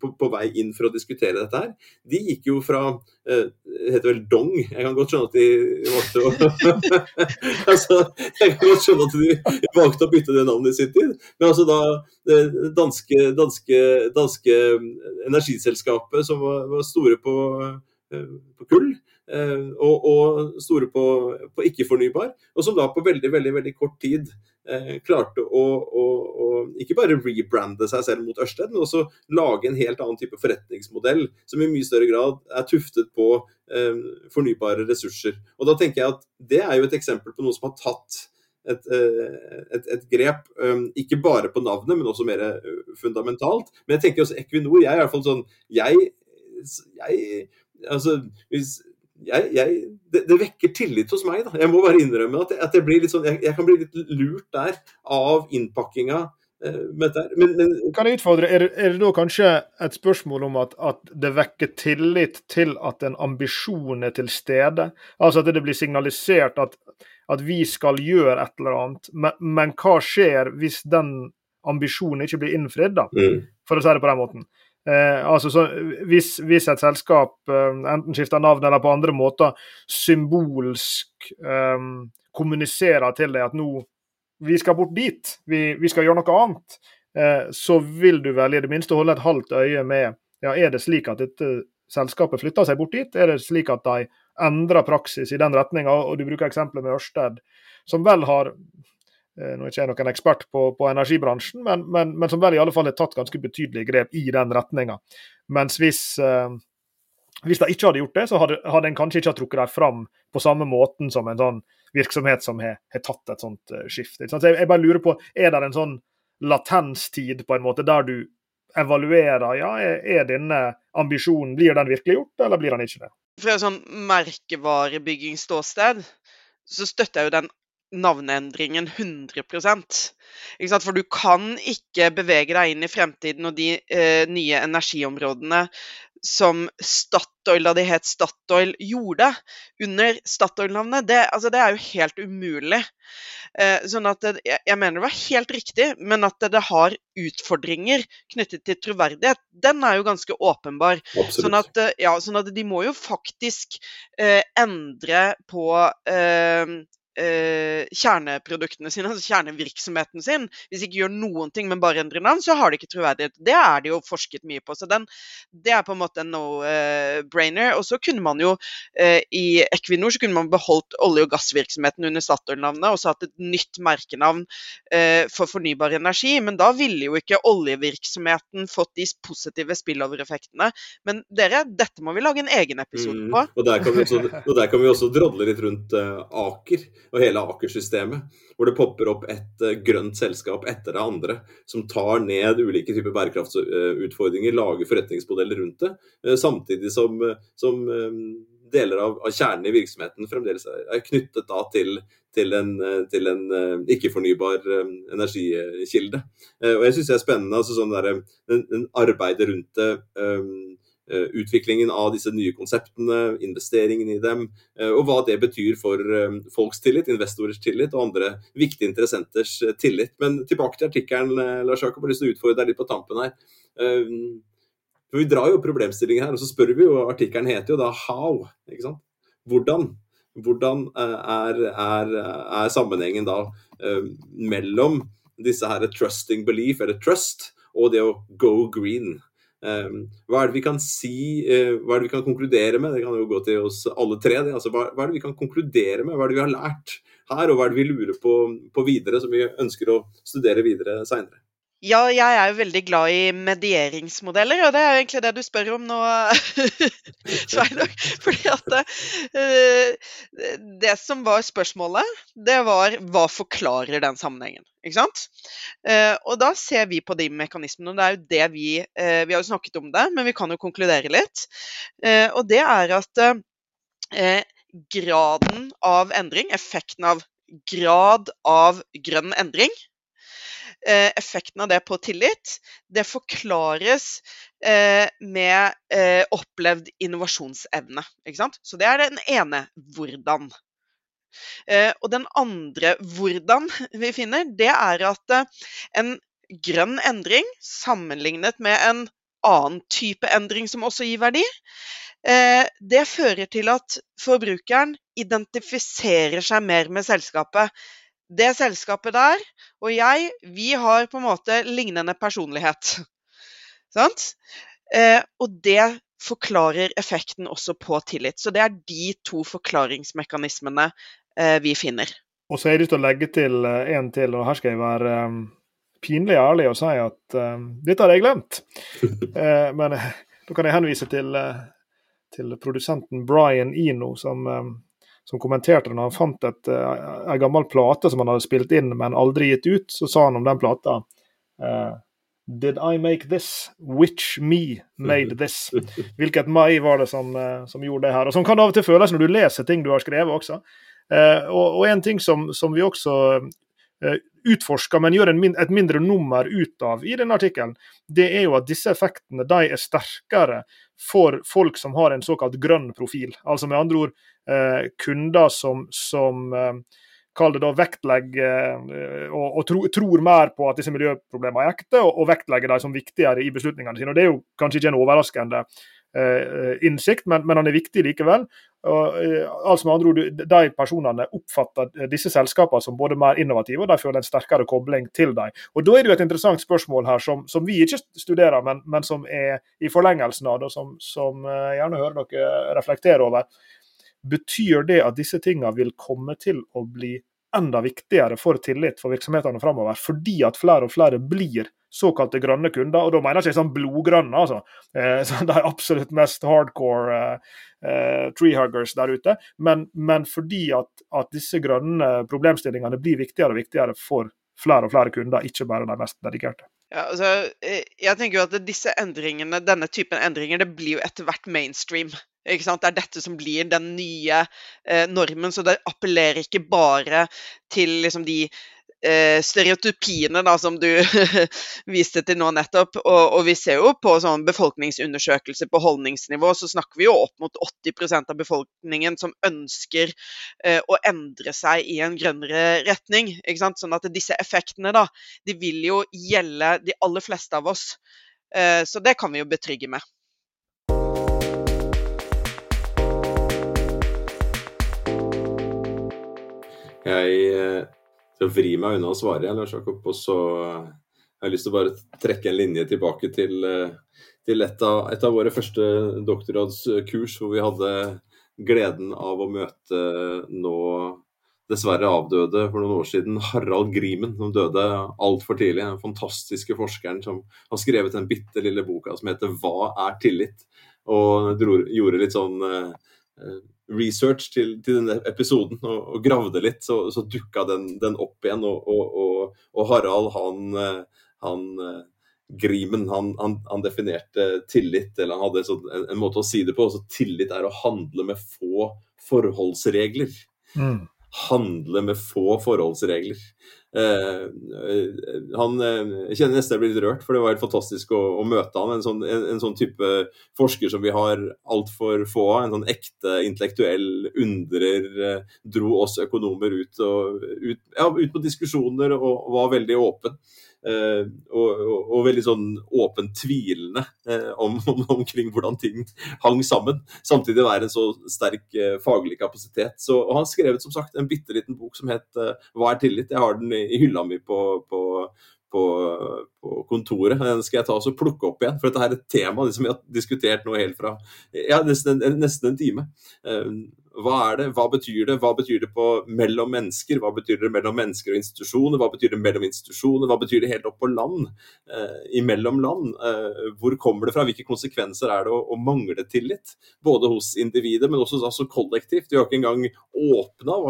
Speaker 5: på, på, vei inn for å diskutere dette her, de gikk jo fra eh, Det heter vel Dong? Jeg kan godt skjønne at de valgte å altså, Jeg kan godt skjønne at de valgte å bytte det navnet i sin tid. Men altså da det danske, danske, danske energiselskapet som var, var store på, eh, på kull, og, og, store på, på ikke-fornybar, og som da på veldig, veldig, veldig kort tid eh, klarte å, å, å, ikke bare rebrande seg selv mot Ørsted, men også lage en helt annen type forretningsmodell som i mye større grad er tuftet på eh, fornybare ressurser. Og da tenker jeg at Det er jo et eksempel på noe som har tatt et, eh, et, et, grep, um, ikke bare på navnet, men også mer eh, fundamentalt. Men jeg tenker også Equinor. Jeg er i hvert fall sånn jeg, jeg altså, hvis, jeg, jeg, det, det, vekker tillit hos meg. Da. Jeg må bare innrømme at, at jeg, sånn, jeg, kan bli litt lurt der av innpakkinga. Eh, men, men,
Speaker 3: kan jeg utfordre, er, er, det da kanskje et spørsmål om at, at, det vekker tillit til at en ambisjon er til stede? Altså at det blir signalisert at, at vi skal gjøre et eller annet. Men, men, hva skjer hvis den ambisjonen ikke blir innfridd, da? Mm. For å si det på den måten. Eh, altså så, hvis, hvis, et selskap eh, enten skifter navn eller på andre måter symbolsk eh, kommuniserer til deg at nå vi skal bort dit, vi, vi skal gjøre noe annet, eh, så vil du vel i det minste holde et halvt øye med ja, er det slik at dette selskapet flytter seg bort dit? Er det slik at de endrer praksis i den retninga? Og du bruker eksempelet med Ørsted, som vel har nå er ikke jeg noen ekspert på, på energibransjen, men, men, men, som vel i alle fall har tatt ganske betydelige grep i den retninga. Mens hvis, eh, hvis de ikke hadde gjort det, så hadde, hadde en kanskje ikke trukket dem fram på samme måten som en sånn virksomhet som har, har tatt et sånt uh, skift. Så jeg, jeg, bare lurer på, Er det en sånn latenstid på en måte der du evaluerer ja, er, er denne ambisjonen, blir den virkelig gjort, eller blir den ikke det?
Speaker 4: Fra et sånn merkevarebyggingsståsted så støtter jeg jo den navneendringen 100% For du kan ikke bevege deg inn i fremtiden og de eh, nye energiområdene som Statoil, da de het Statoil, gjorde under Statoil-navnet. Det, altså, det, er jo helt umulig. Eh, sånn at det, Jeg mener det var helt riktig, men at det, det, har utfordringer knyttet til troverdighet, den er jo ganske åpenbar. Sånn at, eh, ja, sånn at, de må jo faktisk eh, endre på eh, eh, kjerneproduktene sine, altså kjernevirksomheten sin. Hvis de ikke gjør noen ting, men bare endrer navn, så har de ikke troverdighet. Det er det jo forsket mye på. Så den, det er på en måte en no-brainer. og så kunne man jo eh, i Equinor så kunne man beholdt olje- og gassvirksomheten under Statoil-navnet og hatt et nytt merkenavn eh, for fornybar energi. Men da ville jo ikke oljevirksomheten fått de positive spillover-effektene. Men dere, dette må vi lage en egen episode på.
Speaker 5: Mm, og, der også, og, der kan vi også, drodle litt rundt uh, Aker og hele Aker-systemet. Hvor det popper opp et uh, grønt selskap etter det andre som tar ned ulike typer bærekraftsutfordringer, lager forretningsmodeller rundt det, uh, samtidig som, som um, deler av, av, kjernen i virksomheten fremdeles er, knyttet da til, til en, en ikke-fornybar energikilde. Og jeg syns det er spennende. altså sånn der, den, den Arbeidet rundt det. Um, Eh, utviklingen av disse nye konseptene, investeringen i dem, eh, og hva det betyr for eh, folks tillit, investorers tillit og andre viktige interessenters tillit. Men tilbake til artikkelen, Lars Jakob, har lyst til å utfordre deg litt på tampen her. For Vi drar jo problemstillingen her, og så spør vi jo, artikkelen heter jo da 'how'. ikke sant? Hvordan? Hvordan er, er, er sammenhengen da mellom disse her trusting belief, eller trust, og det å go green? Hva er det vi kan si, hva er det vi kan konkludere med? Det kan jo gå til oss alle tre. Det. Altså, hva, er det vi kan konkludere med? Hva er det vi har lært her, og hva er det vi lurer på, på videre, som vi ønsker å studere videre seinere?
Speaker 4: Ja, jeg er jo veldig glad i medieringsmodeller, og det er jo egentlig det du spør om nå, Sveinung. Fordi at det, det som var spørsmålet, det var hva forklarer den sammenhengen? Ikke sant? Uh, og da ser vi på de mekanismene, og det er jo det vi uh, Vi har jo snakket om det, men vi kan jo konkludere litt. og det er at graden av endring, effekten av grad av grønn endring, Eh, effekten av det på tillit, det forklares eh, med eh, opplevd innovasjonsevne. Så det er den ene hvordan. Og den andre hvordan vi finner, det er at en grønn endring sammenlignet med en annen type endring som også gir verdi, det fører til at forbrukeren identifiserer seg mer med selskapet det selskapet der og jeg, vi har på en måte lignende personlighet. Sant? Eh, og det forklarer effekten også på tillit. Så det er de to forklaringsmekanismene eh, vi finner.
Speaker 3: Og så har jeg lyst til å legge til en til, og her skal jeg være um, pinlig ærlig og si at um, dette har jeg glemt. uh, men da kan jeg henvise til, uh, til produsenten Brian Eno, som um, som kommenterte det når han fant et, uh, en gammel plate som han hadde spilt inn, men aldri gitt ut. Så sa han om den plata uh, Did I make this? Which me made this? Hvilket meg var det som, uh, som, gjorde det her? Og Sånn kan det av og til føles når du leser ting du har skrevet også. og, og en ting som, som vi også utforsker, men gjør min, et mindre nummer ut av i denne artikkelen, det er jo at disse effektene de er sterkere for folk som har en såkalt grønn profil. Altså med andre ord eh, kunder som, som eh, Kall det da vektlegger eh, og, og tro, tror mer på at disse miljøproblemene er ekte, og, og vektlegger dem som viktigere i beslutningene sine. Og Det er jo kanskje ikke en overraskende eh, innsikt, men, men han er viktig likevel. Og, eh, altså med andre ord, De personene oppfatter disse selskapene som både mer innovative, og de føler en sterkere kobling til dem. Og Da er det jo et interessant spørsmål her som, som vi ikke studerer, men, men, som er i forlengelsen av det, og som, som gjerne hører dere reflektere over. Betyr det at disse tingene vil komme til å bli enda viktigere for tillit for virksomhetene framover, fordi at flere og flere blir såkalte grønne kunder. Og da mener jeg ikke sånn blodgrønne, altså. Eh, de absolutt mest hardcore eh, eh, treehuggers der ute. Men, men fordi at, at, disse grønne problemstillingene blir viktigere og viktigere for flere og flere kunder, ikke bare de mest dedikerte.
Speaker 4: Ja, altså, eh, jeg tenker jo at disse endringene, Denne typen endringer det blir jo etter hvert mainstream. Ikke sant? Det er dette som blir den nye eh, normen. Så det appellerer ikke bare til liksom, de eh, stereotypiene da, som du viste til nå nettopp. Og, og, vi ser jo på sånn befolkningsundersøkelser på holdningsnivå, så snakker vi jo opp mot 80% av befolkningen som ønsker eh, å endre seg i en grønnere retning. Ikke sant? Sånn at disse effektene da, de vil jo gjelde de aller fleste av oss. Eh, så det kan vi jo betrygge med.
Speaker 5: Jeg eh, skal vri meg unna å svare, Lars Jakob. Og så har jeg lyst til å bare trekke en linje tilbake til, eh, til et, av, et, av, våre første doktorgradskurs, hvor vi hadde gleden av å møte nå dessverre avdøde for noen år siden Harald Grimen, som døde altfor tidlig. Den fantastiske forskeren som har skrevet den bitte lille boka som heter 'Hva er tillit?' Og dro, gjorde litt sånn eh, research til, til denne episoden og, og, gravde litt, så, så dukka den, den, opp igjen. Og, og, og Harald, han, eh, han eh, Grimen, han, han, han, definerte tillit, eller han hadde sånn, en, en, måte å si det på. så Tillit er å handle med få forholdsregler. Mm. Handle med få forholdsregler. Eh, eh, han eh, jeg kjenner nesten jeg blir litt rørt, for det var helt fantastisk å, å møte han. En sånn, en, en sånn, type forsker som vi har altfor få av. En sånn ekte intellektuell undrer. Dro oss økonomer ut, og, ut, ja, ut på diskusjoner og, og var veldig åpen. Uh, og, og, og, veldig sånn åpent tvilende uh, om, om, omkring hvordan ting hang sammen. Samtidig være en så sterk uh, faglig kapasitet. Så, og han skrevet som sagt en bitte liten bok som het 'Hva er tillit?' Jeg har den i, hylla mi på, på, på, på, kontoret. Den skal jeg ta og plukke opp igjen, for dette er et tema som vi har diskutert nå helt fra ja, nesten, nesten en time. Hva er det, hva betyr det, hva betyr det på mellom mennesker, hva betyr det mellom mennesker og institusjoner, hva betyr det mellom institusjoner, hva betyr det helt opp på land, eh, imellom land? Eh, hvor kommer det fra, hvilke konsekvenser er det å, å mangle tillit? Både hos individet, men også altså, kollektivt. Vi har ikke engang åpna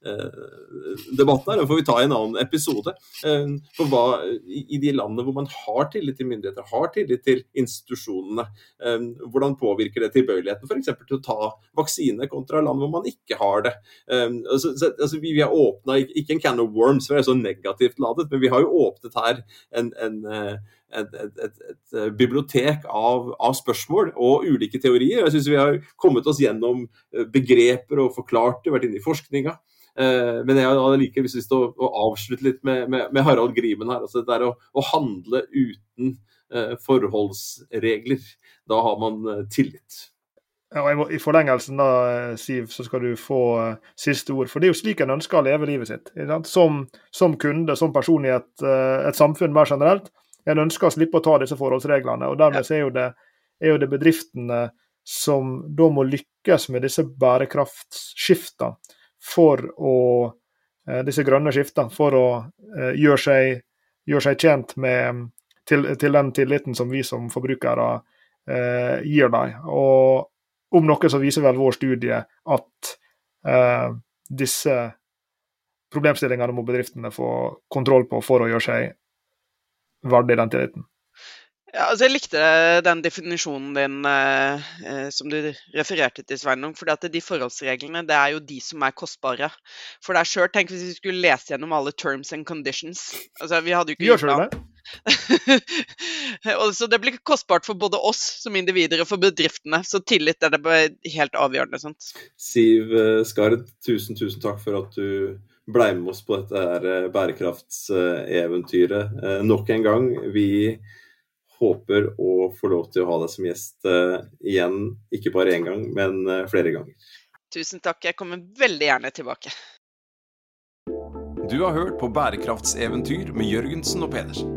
Speaker 5: vaksinedebatten her, den får vi ta i en annen episode. Eh, for hva, I de landene hvor man har tillit til myndigheter, har tillit til institusjonene, eh, hvordan påvirker det tilbøyeligheten f.eks. til å ta vaksine kontra land hvor man ikke har det. Altså, altså, vi, vi, har åpna ikke en can of worms, for det er så negativt ladet, men vi har jo åpnet her en, en eh, et, et, et, et, eh, bibliotek av, av, spørsmål og ulike teorier. Jeg syns vi har kommet oss gjennom eh, begreper og forklart det, vært inne i forskninga. Uh, men jeg hadde like lyst til å, avslutte litt med, med, med Harald Grimen her. altså Det er å, å handle uten uh, forholdsregler. Da har man uh, tillit.
Speaker 3: Ja, I forlengelsen da, Siv, så skal du få siste ord. For det er jo slik en ønsker å leve livet sitt. Som, som, kunde, som person i et, et, samfunn mer generelt. En ønsker å slippe å ta disse forholdsreglene. og Dermed så er, jo det, er jo det bedriftene som da må lykkes med disse bærekraftsskiftene for å uh, disse grønne skiftene, for å gjøre seg, gjøre, seg, tjent med til, til, den tilliten som vi som forbrukere gir dem. Og om noe så viser vel vår studie at eh, disse problemstillingene må bedriftene få kontroll på for å gjøre seg verdig den tilliten.
Speaker 4: Ja, altså jeg likte den definisjonen din eh, eh som du refererte til, Sveinung. For de forholdsreglene det er jo de som er kostbare for deg sjøl. Tenk hvis vi skulle lese gjennom alle terms and conditions. Altså, vi hadde jo ikke
Speaker 3: Gjør det?
Speaker 4: så det blir kostbart for både oss som individer og for bedriftene. Så tillit er det helt avgjørende. Sant?
Speaker 5: Siv eh, Skard, tusen, tusen takk for at du ble med oss på dette her eh, bærekraftseventyret nok en gang. Vi håper å få lov til å ha deg som gjest igjen, ikke bare én gang, men flere ganger.
Speaker 4: Tusen takk, jeg kommer veldig gjerne tilbake.
Speaker 6: Du har hørt på Bærekraftseventyr med Jørgensen og Pedersen.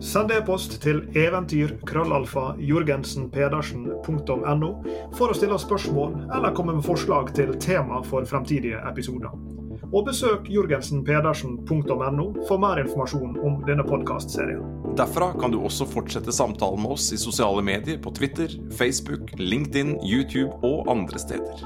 Speaker 3: Send e-post til eventyr.krøllalfa.jorgensenpedersen.no for å stille spørsmål eller komme med forslag til tema for fremtidige episoder. Og besøk jorgensenpedersen.no for mer informasjon om denne podkastserien.
Speaker 6: Derfra kan du også fortsette samtalen med oss i sosiale medier på Twitter, Facebook, LinkedIn, YouTube og andre steder.